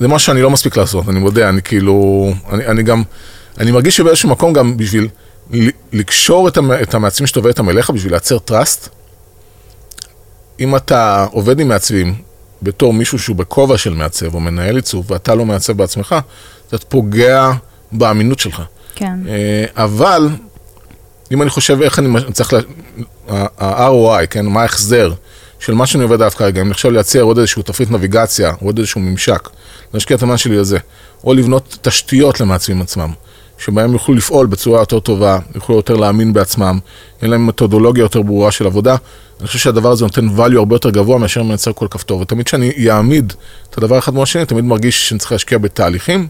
זה משהו שאני לא מספיק לעשות, אני מודה, אני כאילו, אני, אני גם, אני מרגיש שבאיזשהו מקום גם בשביל לקשור את, המ, את המעצבים שאתה עובד איתם אליך, בשביל לייצר trust, אם אתה עובד עם מעצבים בתור מישהו שהוא בכובע של מעצב או מנהל עיצוב, ואתה לא מעצב בעצמך, אתה פוגע באמינות שלך. כן. אה, אבל, אם אני חושב איך אני צריך, ל- ה-ROI, כן, מה ההחזר של מה שאני עובד עליו כרגע, אם אני עכשיו לייצר עוד איזשהו תפריט נביגציה, עוד איזשהו ממשק, להשקיע את הזמן שלי לזה, או לבנות תשתיות למעצבים עצמם, שבהם יוכלו לפעול בצורה יותר טובה, יוכלו יותר להאמין בעצמם, יהיה להם מתודולוגיה יותר ברורה של עבודה, אני חושב שהדבר הזה נותן value הרבה יותר גבוה מאשר מייצר כל כפתור, ותמיד כשאני אעמיד את הדבר אחד מול השני, תמיד מרגיש שאני צריך להשקיע בתהליכים,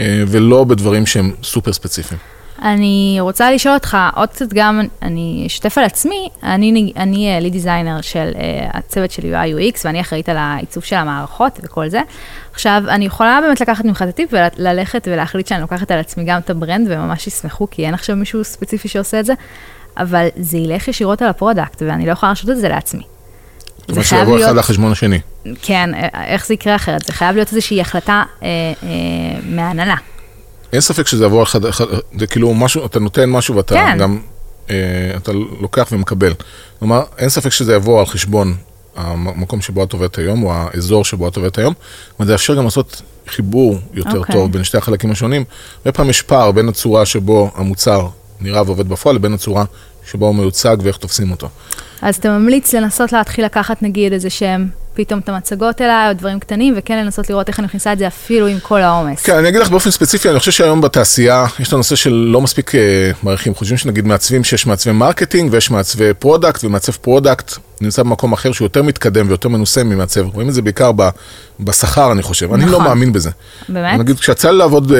אה, ולא בדברים שהם סופר ספציפיים. אני רוצה לשאול אותך עוד קצת גם, אני אשתף על עצמי, אני, אני lead designer של uh, הצוות של UI UX ואני אחראית על העיצוב של המערכות וכל זה. עכשיו, אני יכולה באמת לקחת ממך את הטיפ וללכת ולהחליט שאני לוקחת על עצמי גם את ה brand וממש ישמחו, כי אין עכשיו מישהו ספציפי שעושה את זה, אבל זה ילך ישירות על ה product ואני לא יכולה להרשות את זה לעצמי. זאת אומרת שיבוא אחד לחשבון השני. כן, איך זה יקרה אחרת? זה חייב להיות איזושהי החלטה אה, אה, מההנהלה. אין ספק שזה יבוא אחד, אחד, זה כאילו משהו, אתה נותן משהו ואתה כן. גם, אה, אתה לוקח ומקבל. כלומר, אין ספק שזה יבוא על חשבון המקום שבו את עובדת היום, או האזור שבו את עובדת היום, וזה יאפשר גם לעשות חיבור יותר אוקיי. טוב בין שתי החלקים השונים. הרבה פעמים יש פער בין הצורה שבו המוצר נראה ועובד בפועל, לבין הצורה שבו הוא מיוצג ואיך תופסים אותו. אז אתה ממליץ לנסות להתחיל לקחת נגיד איזה שהם פתאום את המצגות אליי, או דברים קטנים, וכן לנסות לראות איך אני מכניסה את זה אפילו עם כל העומס. כן, אני אגיד לך באופן ספציפי, אני חושב שהיום בתעשייה יש את הנושא של לא מספיק אה, מעריכים. חושבים שנגיד מעצבים, שיש מעצבי marketing ויש מעצבי product, ומעצב product נמצא במקום אחר שהוא יותר מתקדם ויותר מנוסה ממעצב. רואים את זה בעיקר בשכר, אני חושב. אני לא נכון. מאמין בזה. באמת? נגיד, כשיצא לי לעבוד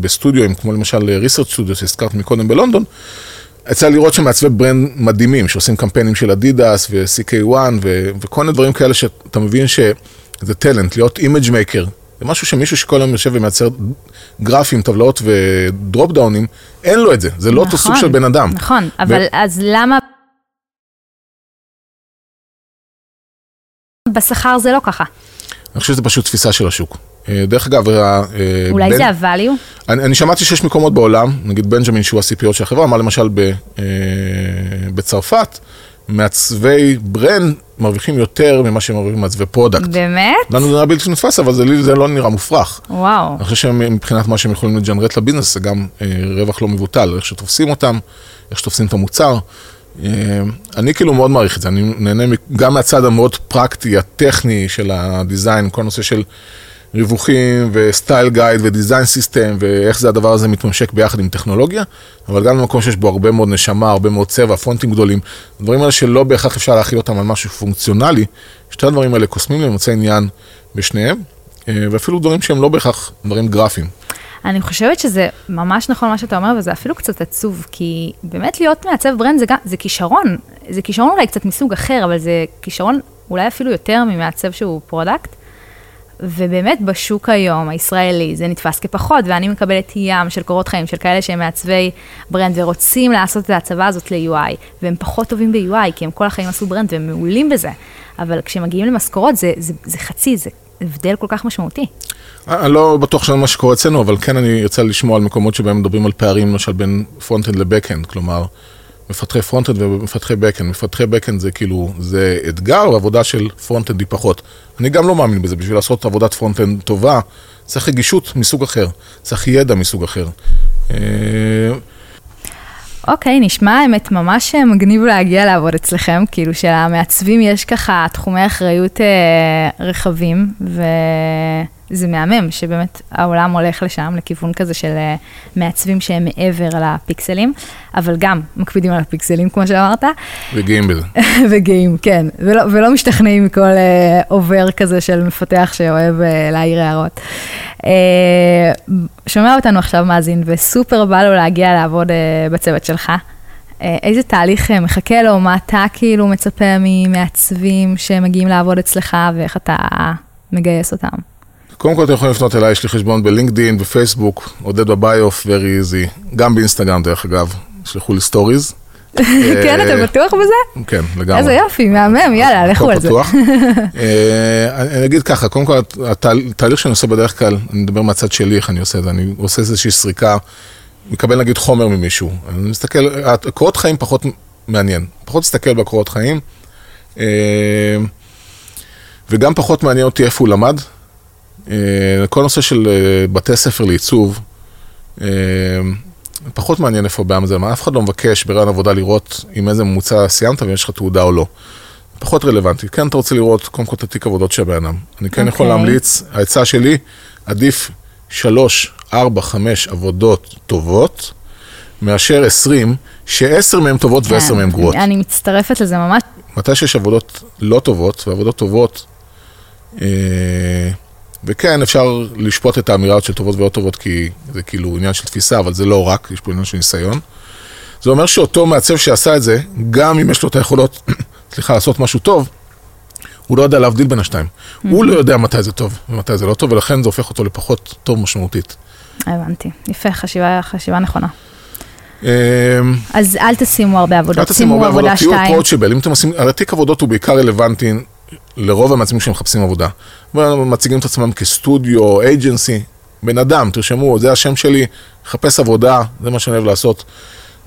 בסטודיו, כמו למשל Research Studio שהזכרת מקודם בלונדון, יצא לראות שם מעצבי brand מדהימים, שעושים קמפיינים של אדידס ו-CK1 ו- וכל מיני דברים כאלה שאתה מבין שזה טלנט, להיות image maker. זה משהו שמישהו שכל היום יושב ומייצר גרפים, טבלאות ו drop down ים, אין לו את זה, זה לא אותו סוג נכון, של בן אדם. נכון, אבל אז למה... בשכר זה לא ככה. אני חושב שזה פשוט תפיסה של השוק. אה, דרך אגב, אה, אולי בן- זה ה-value? אני, אני שמעתי שיש מקומות בעולם, נגיד בנג'מין שהוא ה-CPO של החברה, אמר למשל ב, אה, בצרפת, מעצבי brand מרוויחים יותר ממה שהם מרוויחים מעצבי product. באמת? לנו זה נראה בלתי נתפס, אבל זה, לי זה לא נראה מופרך. וואו. אני חושב שמבחינת מה שהם יכולים ל generate ל business, זה גם אה, רווח לא מבוטל, איך שתופסים אותם, איך שתופסים את המוצר. אה, אני כאילו מאוד מעריך את זה, אני נהנה גם מהצד המאוד פרקטי, הטכני של ה design, כל נושא של ריווחים ו style guide ו design system, ואיך זה הדבר הזה מתממשק ביחד עם טכנולוגיה, אבל גם במקום שיש בו הרבה מאוד נשמה, הרבה מאוד צבע, פונטים גדולים, דברים האלה שלא בהכרח אפשר להכיל אותם על משהו פונקציונלי, שתי הדברים האלה קוסמים לי, מוצא עניין בשניהם, אה, ואפילו דברים שהם לא בהכרח דברים גרפיים. אני חושבת שזה ממש נכון מה שאתה אומר, וזה אפילו קצת עצוב, כי באמת להיות מעצב brand זה גם, זה כישרון, זה כישרון אולי קצת מסוג אחר, אבל זה כישרון אולי אפילו יותר ממעצב שהוא product. ובאמת בשוק היום הישראלי זה נתפס כפחות, ואני מקבלת ים של קורות חיים של כאלה שהם מעצבי brand ורוצים לעשות את ההסבה הזאת ל-UI, והם פחות טובים ב-UI, כי הם כל החיים עשו brand והם מעולים בזה. אבל כשמגיעים למשכורות זה, זה, זה חצי, זה הבדל כל כך משמעותי. אני לא בטוח שזה מה שקורה אצלנו, אבל כן אני יוצא לשמוע על מקומות שבהם מדברים על פערים, למשל בין front-end ל back-end, כלומר, מפתחי front-end ומפתחי back-end. מפתחי back-end זה כאילו, זה אתגר, ועבודה של front-end היא פחות. אני גם לא מאמין בזה, בשביל לעשות עבודת front-end טובה, צריך רגישות מסוג אחר, צריך ידע מסוג אחר. אה, אוקיי, נשמע האמת ממש מגניב להגיע לעבוד אצלכם, כאילו שלמעצבים יש ככה תחומי אחריות אה, רחבים, וזה מהמם שבאמת העולם הולך לשם, לכיוון כזה של אה, מעצבים שהם מעבר לפיקסלים, אבל גם מקפידים על הפיקסלים, כמו שאמרת, וגאים בזה. *laughs* וגאים, כן, ולא, ולא משתכנעים מכל אה, עובר כזה של מפתח שאוהב אה, להעיר הערות. אה, שומע אותנו עכשיו מאזין, וסופר בא לו להגיע לעבוד אה, בצוות שלך. איזה תהליך מחכה לו, מה אתה כאילו מצפה ממעצבים שמגיעים לעבוד אצלך, ואיך אתה מגייס אותם? קודם כל אתם יכולים לפנות אליי, יש לי חשבון בלינקדין, בפייסבוק, עודד בביוף, very easy, גם באינסטגרם דרך אגב, שלחו לי stories. *laughs* כן, אתה בטוח בזה? כן, לגמרי. איזה יופי, מהמם, יאללה, לכו על זה. *laughs* אה, אני אגיד ככה, קודם כל, התהל- התהליך שאני עושה בדרך כלל, אני מדבר מהצד שלי איך אני עושה את זה, אני עושה איזושהי סריקה, מקבל נגיד חומר ממישהו, אני מסתכל, הקורות חיים פחות מעניין, פחות מסתכל בקורות חיים, אה, וגם פחות מעניין אותי איפה הוא למד. אה, כל נושא של אה, בתי ספר לעיצוב, אה, פחות מעניין איפה בעם זה, אף אחד לא מבקש ברעיון עבודה לראות עם איזה ממוצע סיימת ואם יש לך תעודה או לא. פחות רלוונטי. כן, אתה רוצה לראות קודם כל את התיק עבודות של הבן אדם. אני כן יכול אוקיי. להמליץ, העצה שלי, עדיף שלוש, ארבע, חמש עבודות טובות, מאשר עשרים, שעשר מהן טובות ועשר מהן גרועות. כן, אני מצטרפת לזה ממש. מתי שיש עבודות לא טובות, ועבודות טובות, אה, וכן, אפשר לשפוט את האמירה של טובות ולא טובות, כי זה כאילו עניין של תפיסה, אבל זה לא רק, יש פה עניין של ניסיון. זה אומר שאותו מעצב שעשה את זה, גם אם יש לו את היכולות, *coughs* סליחה, לעשות משהו טוב, הוא לא יודע להבדיל בין השתיים. הוא לא יודע מתי זה טוב ומתי זה לא טוב, ולכן זה הופך אותו לפחות טוב משמעותית. הבנתי. יפה, חשיבה, חשיבה נכונה. אמ, אז אל תשימו הרבה עבודות, אל תשימו הרבה עבודות, תהיו שתיים. approachable, אם אתם עושים, הרי תיק עבודות הוא בעיקר רלוונטי לרוב המעצבים שמחפשים עבודה. ומציגים את עצמם כסטודיו, agency, בן אדם, תרשמו, זה השם שלי, מחפש עבודה, זה מה שאני אוהב לעשות.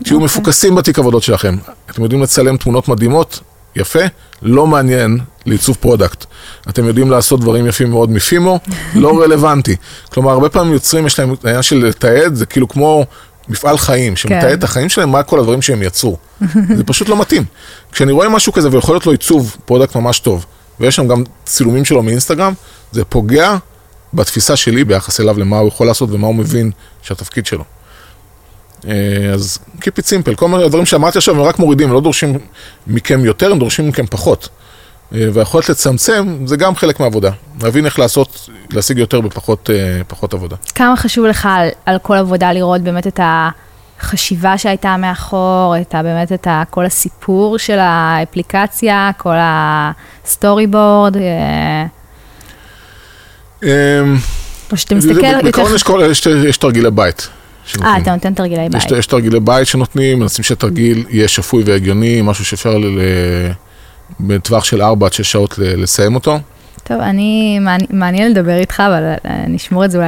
תהיו אוקיי. מפוקסים בתיק עבודות שלכם. אתם יודעים לצלם תמונות מדהימות, יפה, לא מעניין לעיצוב product. אתם יודעים לעשות דברים יפים מאוד מפימו, לא *laughs* רלוונטי. כלומר, הרבה פעמים יוצרים, יש להם העניין של לתעד, זה כאילו כמו מפעל חיים, שמתעד כן. את החיים שלהם, מה כל הדברים שהם יצרו. זה פשוט לא מתאים. כשאני רואה משהו כזה ויכול להיות לו עיצוב product ממש טוב, ויש שם גם צילומים שלו מאינסטגרם, זה פוגע בתפיסה שלי ביחס אליו למה הוא יכול לעשות ומה הוא מבין שהתפקיד שלו. אה, אז keep it simple, כל מיני הדברים שאמרתי עכשיו הם רק מורידים, הם לא דורשים מכם יותר, הם דורשים מכם פחות. אה, והיכולת לצמצם זה גם חלק מהעבודה. להבין איך לעשות, להשיג יותר בפחות אה, עבודה. כמה חשוב לך על, על כל עבודה לראות באמת את החשיבה שהייתה מאחור, את ה, באמת את ה, כל הסיפור של האפליקציה, כל ה storyboard, אה, אה, או שאתה מסתכל. בעיקרון יש כל- יש- יש תרגילי בית. שנותנים. אה, אתה נותן תרגילי יש, בית. יש תרגילי בית שנותנים, מנסים שהתרגיל יהיה שפוי והגיוני, משהו שאפשר ל- ל- בטווח של 4 עד 6 שעות ל- לסיים אותו. טוב, אני, מעני- מעניין לדבר איתך, אבל אה, נשמור את זה אולי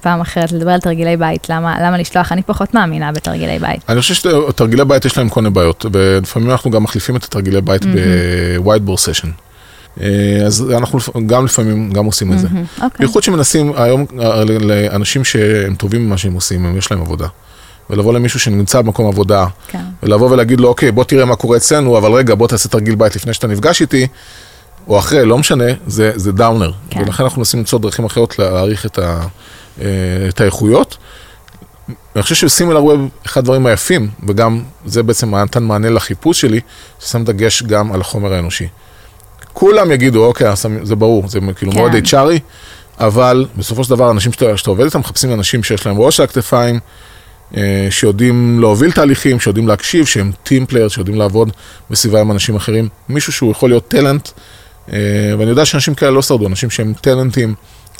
לפעם אחרת, לדבר על תרגילי בית, למה, למה לשלוח? אני פחות מאמינה בתרגילי בית. אני חושב שתרגילי בית יש להם כל מיני בעיות, ולפעמים אנחנו גם מחליפים את התרגילי בית ב-whiteboard session. אה, אז אנחנו גם לפעמים גם עושים את זה. מהמם, אוקיי. בייחוד שמנסים היום אה, לאנשים שהם טובים במה שהם עושים, הם- יש להם עבודה. ולבוא למישהו שנמצא במקום עבודה, כן. ולבוא ולהגיד לו, אוקיי, בוא תראה מה קורה אצלנו, אבל רגע, בוא תעשה תרגיל בית לפני שאתה נפגש איתי, או אחרי, לא משנה, זה, זה downer. כן. ולכן אנחנו מנסים למצוא דרכים אחרות להעריך את, ה, אה, את האיכויות. אני חושב ש Similarweb, אחד הדברים היפים, וגם זה בעצם נתן מענה לחיפוש שלי, ששם דגש גם על החומר האנושי. כולם יגידו, אוקיי, זה ברור, זה כאילו כן. מאוד HR י, אבל בסופו של דבר, אנשים שאתה, שאתה עובד איתם, מחפשים אנשים שיש להם ראש על הכתפיים, אה, שיודעים להוביל תהליכים, שיודעים להקשיב, שהם team player, שיודעים לעבוד בסביבה עם אנשים אחרים. מישהו שהוא יכול להיות טלנט, ואני יודע שאנשים כאלה לא שרדו, אנשים שהם טלנטים,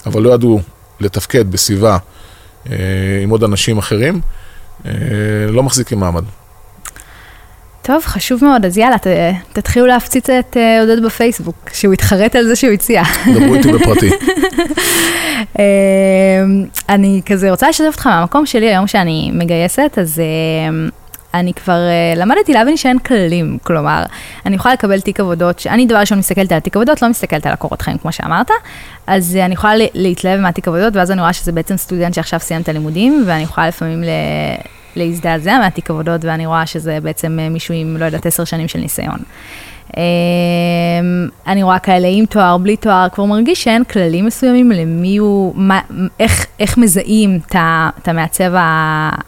אבל לא ידעו לתפקד בסביבה אה, עם עוד אנשים אחרים, אה, לא מחזיקים מעמד. טוב, חשוב מאוד, אז יאללה, ת, תתחילו להפציץ את אה, עודד בפייסבוק, שהוא יתחרט על זה שהוא הציע. דברו איתי בפרטי. *laughs* אה, אני כזה רוצה לשתף אותך מהמקום שלי היום שאני מגייסת, אז אה, אני כבר אה, למדתי להבין שאין כללים, כלומר, אני יכולה לקבל תיק עבודות, שאני דבר ראשון מסתכלת על תיק עבודות, לא מסתכלת על הקורות חיים, כמו שאמרת, אז אה, אני יכולה להתלהב מהתיק עבודות, ואז אני רואה שזה בעצם סטודנט שעכשיו סיים את הלימודים, ואני יכולה לפעמים. להזדעזע מהתיק עבודות, ואני רואה שזה בעצם אה, מישהו עם, לא יודעת, עשר שנים של ניסיון. אמ, אני רואה כאלה עם תואר, בלי תואר, כבר מרגיש שאין כללים מסוימים למי הוא, מה, איך, איך מזהים את המעצב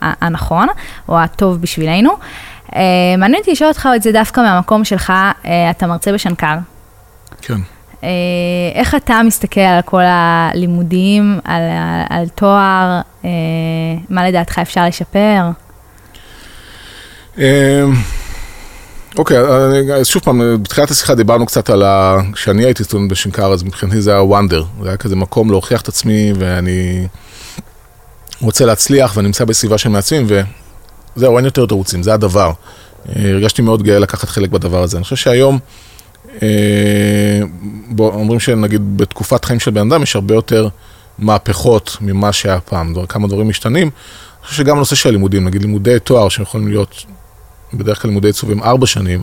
הנכון, או הטוב בשבילנו. אמ, מעניין אותי לשאול אותך את זה דווקא מהמקום שלך, אה, אתה מרצה בשנקר. כן. אה, איך אתה מסתכל על כל הלימודים, על, ה- על תואר, אה, מה לדעתך אפשר לשפר? אוקיי, אני- אז שוב פעם, בתחילת השיחה דיברנו קצת על ה... כשאני הייתי סטודנט בשנקר, אז מבחינתי זה היה וונדר. זה היה כזה מקום להוכיח את עצמי, ואני רוצה להצליח, ואני נמצא בסביבה של מעצבים, וזהו, אין יותר תירוצים, זה הדבר. אה, הרגשתי מאוד גאה לקחת חלק בדבר הזה. אני חושב שהיום, אה, בוא, אומרים שנגיד בתקופת חיים של בן אדם יש הרבה יותר מהפכות ממה שהיה פעם, כמה דברים משתנים. אני חושב שגם הנושא של הלימודים, נגיד לימודי תואר שיכולים להיות בדרך כלל לימודי עיצוב הם ארבע שנים,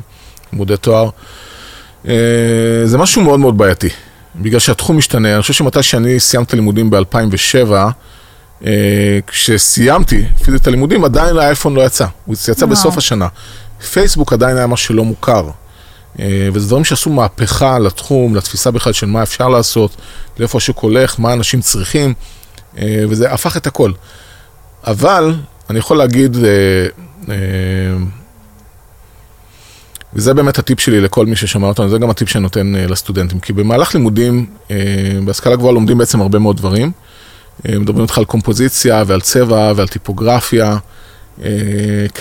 לימודי תואר, אה, זה משהו מאוד מאוד בעייתי, בגלל שהתחום משתנה. אני חושב שמתי שאני סיימתי לימודים ב-2007, אה, כשסיימתי פיזית את הלימודים, עדיין האייפון לא יצא, הוא יצא. בסוף השנה. פייסבוק עדיין היה משהו שלא מוכר. אה, וזה דברים שעשו מהפכה לתחום, לתפיסה בכלל של מה אפשר לעשות, לאיפה השוק הולך, מה אנשים צריכים, וזה הפך את הכל. אבל אני יכול להגיד, וזה באמת הטיפ שלי לכל מי ששמע אותנו, זה גם הטיפ שאני נותן אה, לסטודנטים. כי במהלך לימודים, אה, בהשכלה גבוהה לומדים בעצם הרבה מאוד דברים. אה, מדברים איתך על קומפוזיציה ועל צבע ועל טיפוגרפיה,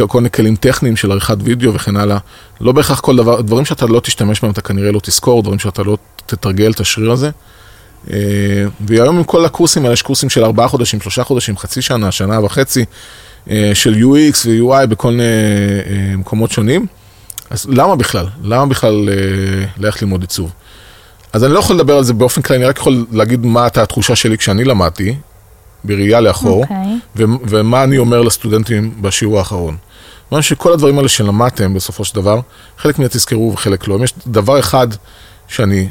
כל מיני כלים טכניים של עריכת וידאו וכן הלאה. לא בהכרח כל דבר, דברים שאתה לא תשתמש בהם, אתה כנראה לא תזכור, דברים שאתה לא תתרגל את השריר הזה. והיום עם כל הקורסים האלה, יש קורסים של ארבעה חודשים, שלושה חודשים, חצי שנה, שנה וחצי, של UX ו-UI בכל מיני מקומות שונים. אז למה בכלל? למה בכלל אה, ללכת ללמוד עיצוב? אז אני לא יכול לדבר על זה באופן כללי, אני רק יכול להגיד מה הייתה התחושה שלי כשאני למדתי, בראייה לאחור, אוקיי. ו- ומה אני אומר לסטודנטים בשיעור האחרון. אני חושב שכל הדברים האלה שלמדתם בסופו של דבר, חלק מהם תזכרו וחלק לא. אם יש דבר אחד שאני,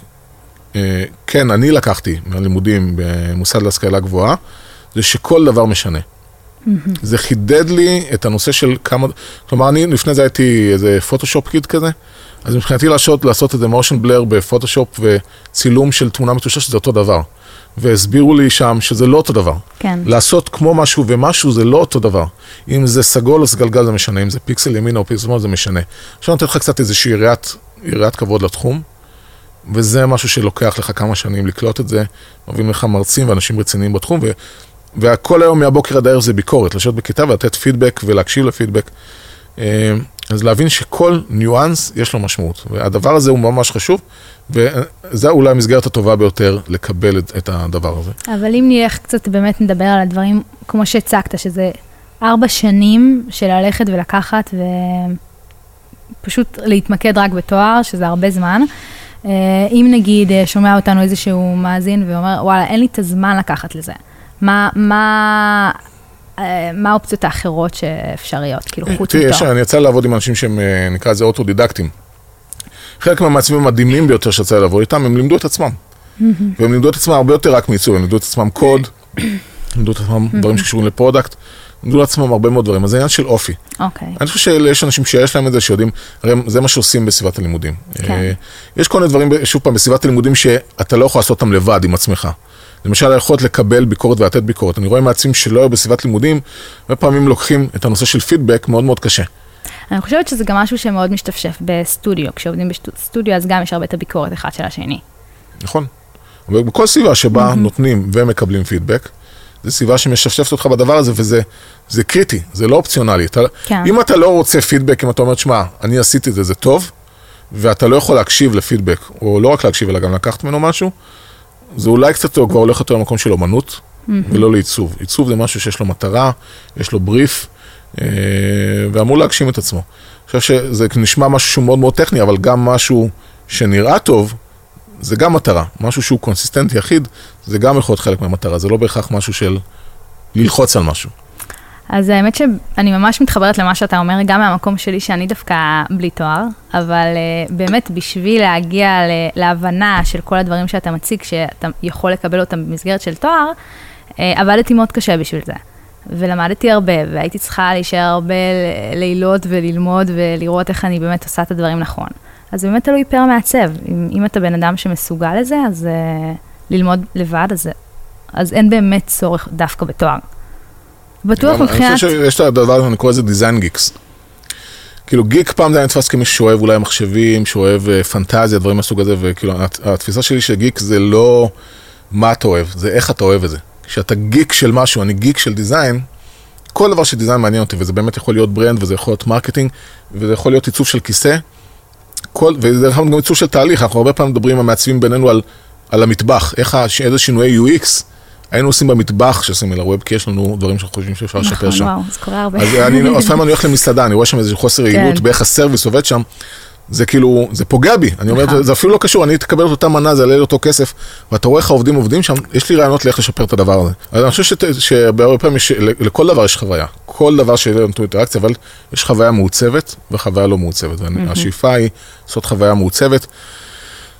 אה, כן, אני לקחתי מהלימודים במוסד להשכלה גבוהה, זה שכל דבר משנה. זה חידד לי את הנושא של כמה, כלומר אני לפני זה הייתי איזה פוטושופ קיד כזה, אז מבחינתי לעשות, לעשות איזה מושן בלר בפוטושופ וצילום של תמונה מטושטשת זה אותו דבר. והסבירו לי שם שזה לא אותו דבר. כן. לעשות כמו משהו ומשהו זה לא אותו דבר. אם זה סגול או סגלגל זה משנה, אם זה פיקסל ימינה או פיקסל שמאל זה משנה. עכשיו אני נותן לך קצת איזושהי יריית, יריית כבוד לתחום, וזה משהו שלוקח לך כמה שנים לקלוט את זה, מביאים לך מרצים ואנשים רציניים בתחום, והכל היום מהבוקר עד הערב זה ביקורת, לשבת בכיתה ולתת פידבק ולהקשיב לפידבק. אה, אז להבין שכל ניואנס יש לו משמעות, והדבר הזה הוא ממש חשוב, וזו אולי המסגרת הטובה ביותר לקבל את, את הדבר הזה. אבל אם נלך קצת באמת נדבר על הדברים כמו שהצגת, שזה ארבע שנים של ללכת ולקחת ופשוט להתמקד רק בתואר, שזה הרבה זמן. אה, אם נגיד אה, שומע אותנו איזשהו מאזין ואומר, וואלה, אין לי את הזמן לקחת לזה. מה, מה, אה, מה האופציות האחרות שאפשריות, כאילו חוץ תראי, יש- מתואר? אני יצא לעבוד עם אנשים שהם, אה, נקרא לזה אוטודידקטים. חלק מהמעצבים המדהימים ביותר שיצא לי לעבוד איתם, הם לימדו את עצמם. והם לימדו את עצמם הרבה יותר רק מעיצוב, הם לימדו את עצמם קוד, לימדו את עצמם דברים שקשורים ל product, לימדו את עצמם הרבה מאוד דברים, אז זה עניין של אופי. אוקיי, אני חושב שיש אנשים שיש להם את זה, שיודעים, הרי זה מה שעושים בסביבת הלימודים. כן. אה, יש כל מיני דברים, שוב פעם, בסביבת הלימודים שאתה לא יכול לעשות אותם לבד עם עצמך. למשל, היכולת לקבל ביקורת ולתת ביקורת. אני רואה מעצים שלא היו בסביבת לימודים, הרבה פעמים לוקחים את הנושא של פידבק מאוד מאוד קשה. אני חושבת שזה גם משהו שמאוד משתפשף בסטודיו, כשעובדים בסטודיו אז גם יש הרבה את הביקורת אחד של השני. נכון. אבל בכל סביבה שבה נותנים ומקבלים פידבק, זו סביבה שמשפשפת אותך בדבר הזה, וזה זה קריטי, זה לא אופציונלי. אתה, כן. אם אתה לא רוצה פידבק, אם אתה אומר, שמע, אני עשיתי את זה, זה טוב, ואתה לא יכול להקשיב לפידבק, או לא רק להקשיב, אלא גם לקחת ממנו משהו, זה אולי קצת כבר הולך יותר למקום של אומנות, ולא לעיצוב. עיצוב זה משהו שיש לו מטרה, יש לו בריף, אה, ואמור להגשים את עצמו. אני חושב שזה נשמע משהו שהוא מאוד מאוד טכני, אבל גם משהו שנראה טוב, זה גם מטרה. משהו שהוא קונסיסטנטי יחיד, זה גם יכול להיות חלק מהמטרה, זה לא בהכרח משהו של ללחוץ על משהו. אז האמת שאני ממש מתחברת למה שאתה אומר, גם מהמקום שלי שאני דווקא בלי תואר, אבל uh, באמת בשביל להגיע להבנה של כל הדברים שאתה מציג, שאתה יכול לקבל אותם במסגרת של תואר, uh, עבדתי מאוד קשה בשביל זה. ולמדתי הרבה, והייתי צריכה להישאר הרבה לילות וללמוד ולראות איך אני באמת עושה את הדברים נכון. אז באמת תלוי per מעצב. אם, אם אתה בן אדם שמסוגל לזה, אז uh, ללמוד לבד, אז, אז אין באמת צורך דווקא בתואר. בטוח מבחינת... אני חושב שיש את הדבר הזה, אני קורא לזה design geeks. כאילו גיק פעם זה היה נתפס כמישהו שאוהב אולי מחשבים, שאוהב אה, פנטזיה, דברים מהסוג הזה, וכאילו הת- התפיסה שלי שגיק זה לא מה אתה אוהב, זה איך אתה אוהב את זה. כשאתה גיק של משהו, אני גיק של design, כל דבר של design מעניין אותי, וזה באמת יכול להיות brand, וזה יכול להיות marketing, וזה יכול להיות עיצוב של כיסא, כל, וזה יכול להיות גם עיצוב של תהליך, אנחנו הרבה פעמים מדברים המעצבים בינינו על, על המטבח, איך, איזה שינויי UX היינו עושים במטבח של סימילר ווב, כי יש לנו דברים שאנחנו חושבים שאפשר לשפר נכון, שם. וואו, זה קורה הרבה. אז אני, לפעמים אני הולך למסעדה, אני רואה שם איזה חוסר יעילות כן. באיך הסרוויס עובד שם, זה כאילו, זה פוגע בי, אני אומר, נכון. זה- אפילו לא קשור, אני אקבל את אותה מנה, זה יעלה לי אותו כסף, ואתה רואה איך העובדים עובדים שם, יש לי רעיונות לאיך לשפר את הדבר הזה. אז אני חושב שבהרבה פעמים, לכול דבר יש חוויה, כל דבר שיהיה לנו אינטראקציה, אבל יש חוויה מעוצבת וחוויה לא מעוצבת, והשאיפה היא לעשות חוויה מעוצבת.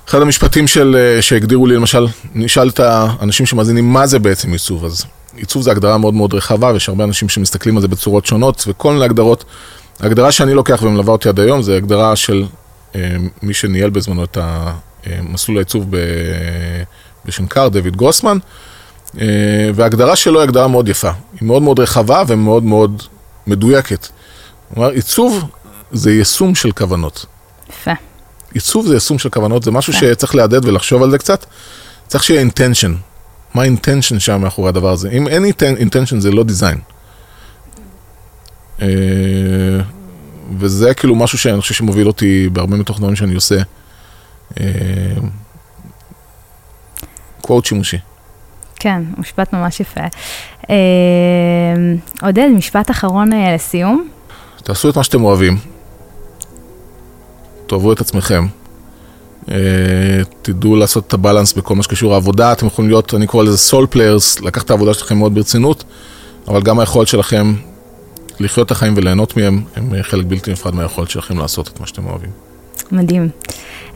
אחד המשפטים של, אה, שהגדירו לי, למשל, נשאל את האנשים שמאזינים מה זה בעצם עיצוב, אז עיצוב זה הגדרה מאוד מאוד רחבה, ויש הרבה אנשים שמסתכלים על זה בצורות שונות, וכל מיני הגדרות. ההגדרה שאני לוקח ומלווה אותי עד היום, זה הגדרה של אה, מי שניהל בזמנו את המסלול העיצוב ב- בשנקר, דויד גרוסמן, אה, וההגדרה שלו היא הגדרה מאוד יפה. היא מאוד מאוד רחבה ומאוד מאוד מדויקת. כלומר, עיצוב זה יישום של כוונות. יפה. עיצוב זה יישום של כוונות, זה משהו כן. שצריך להדהד ולחשוב על זה קצת. צריך שיהיה intention. מה ה intention שם מאחורי הדבר הזה? אם אין intention זה לא design. אה, וזה כאילו משהו שאני חושב שמוביל אותי בהרבה מתוך דברים שאני עושה. quote שימושי. כן, משפט ממש יפה. אה, עודד, משפט אחרון אה, לסיום. תעשו את מה שאתם אוהבים. תאהבו את עצמכם. אה, תדעו לעשות את ה balance בכל מה שקשור לעבודה, אתם יכולים להיות, אני קורא לזה soul players, לקחת את העבודה שלכם מאוד ברצינות, אבל גם היכולת שלכם לחיות את החיים וליהנות מהם, הם חלק בלתי נפרד מהיכולת שלכם לעשות את מה שאתם אוהבים. מדהים.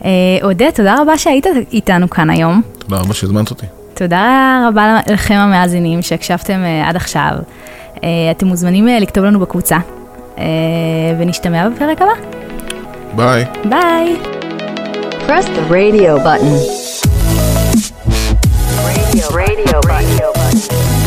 אה, עודד, תודה רבה שהיית איתנו כאן היום. תודה רבה שהזמנת אותי. תודה רבה לכם המאזינים שהקשבתם אה, עד עכשיו. אה, אתם מוזמנים אה, לכתוב לנו בקבוצה, אה, ונשתמע בפרק הבא. Bye. Bye. Press the radio button. Radio, radio, radio button.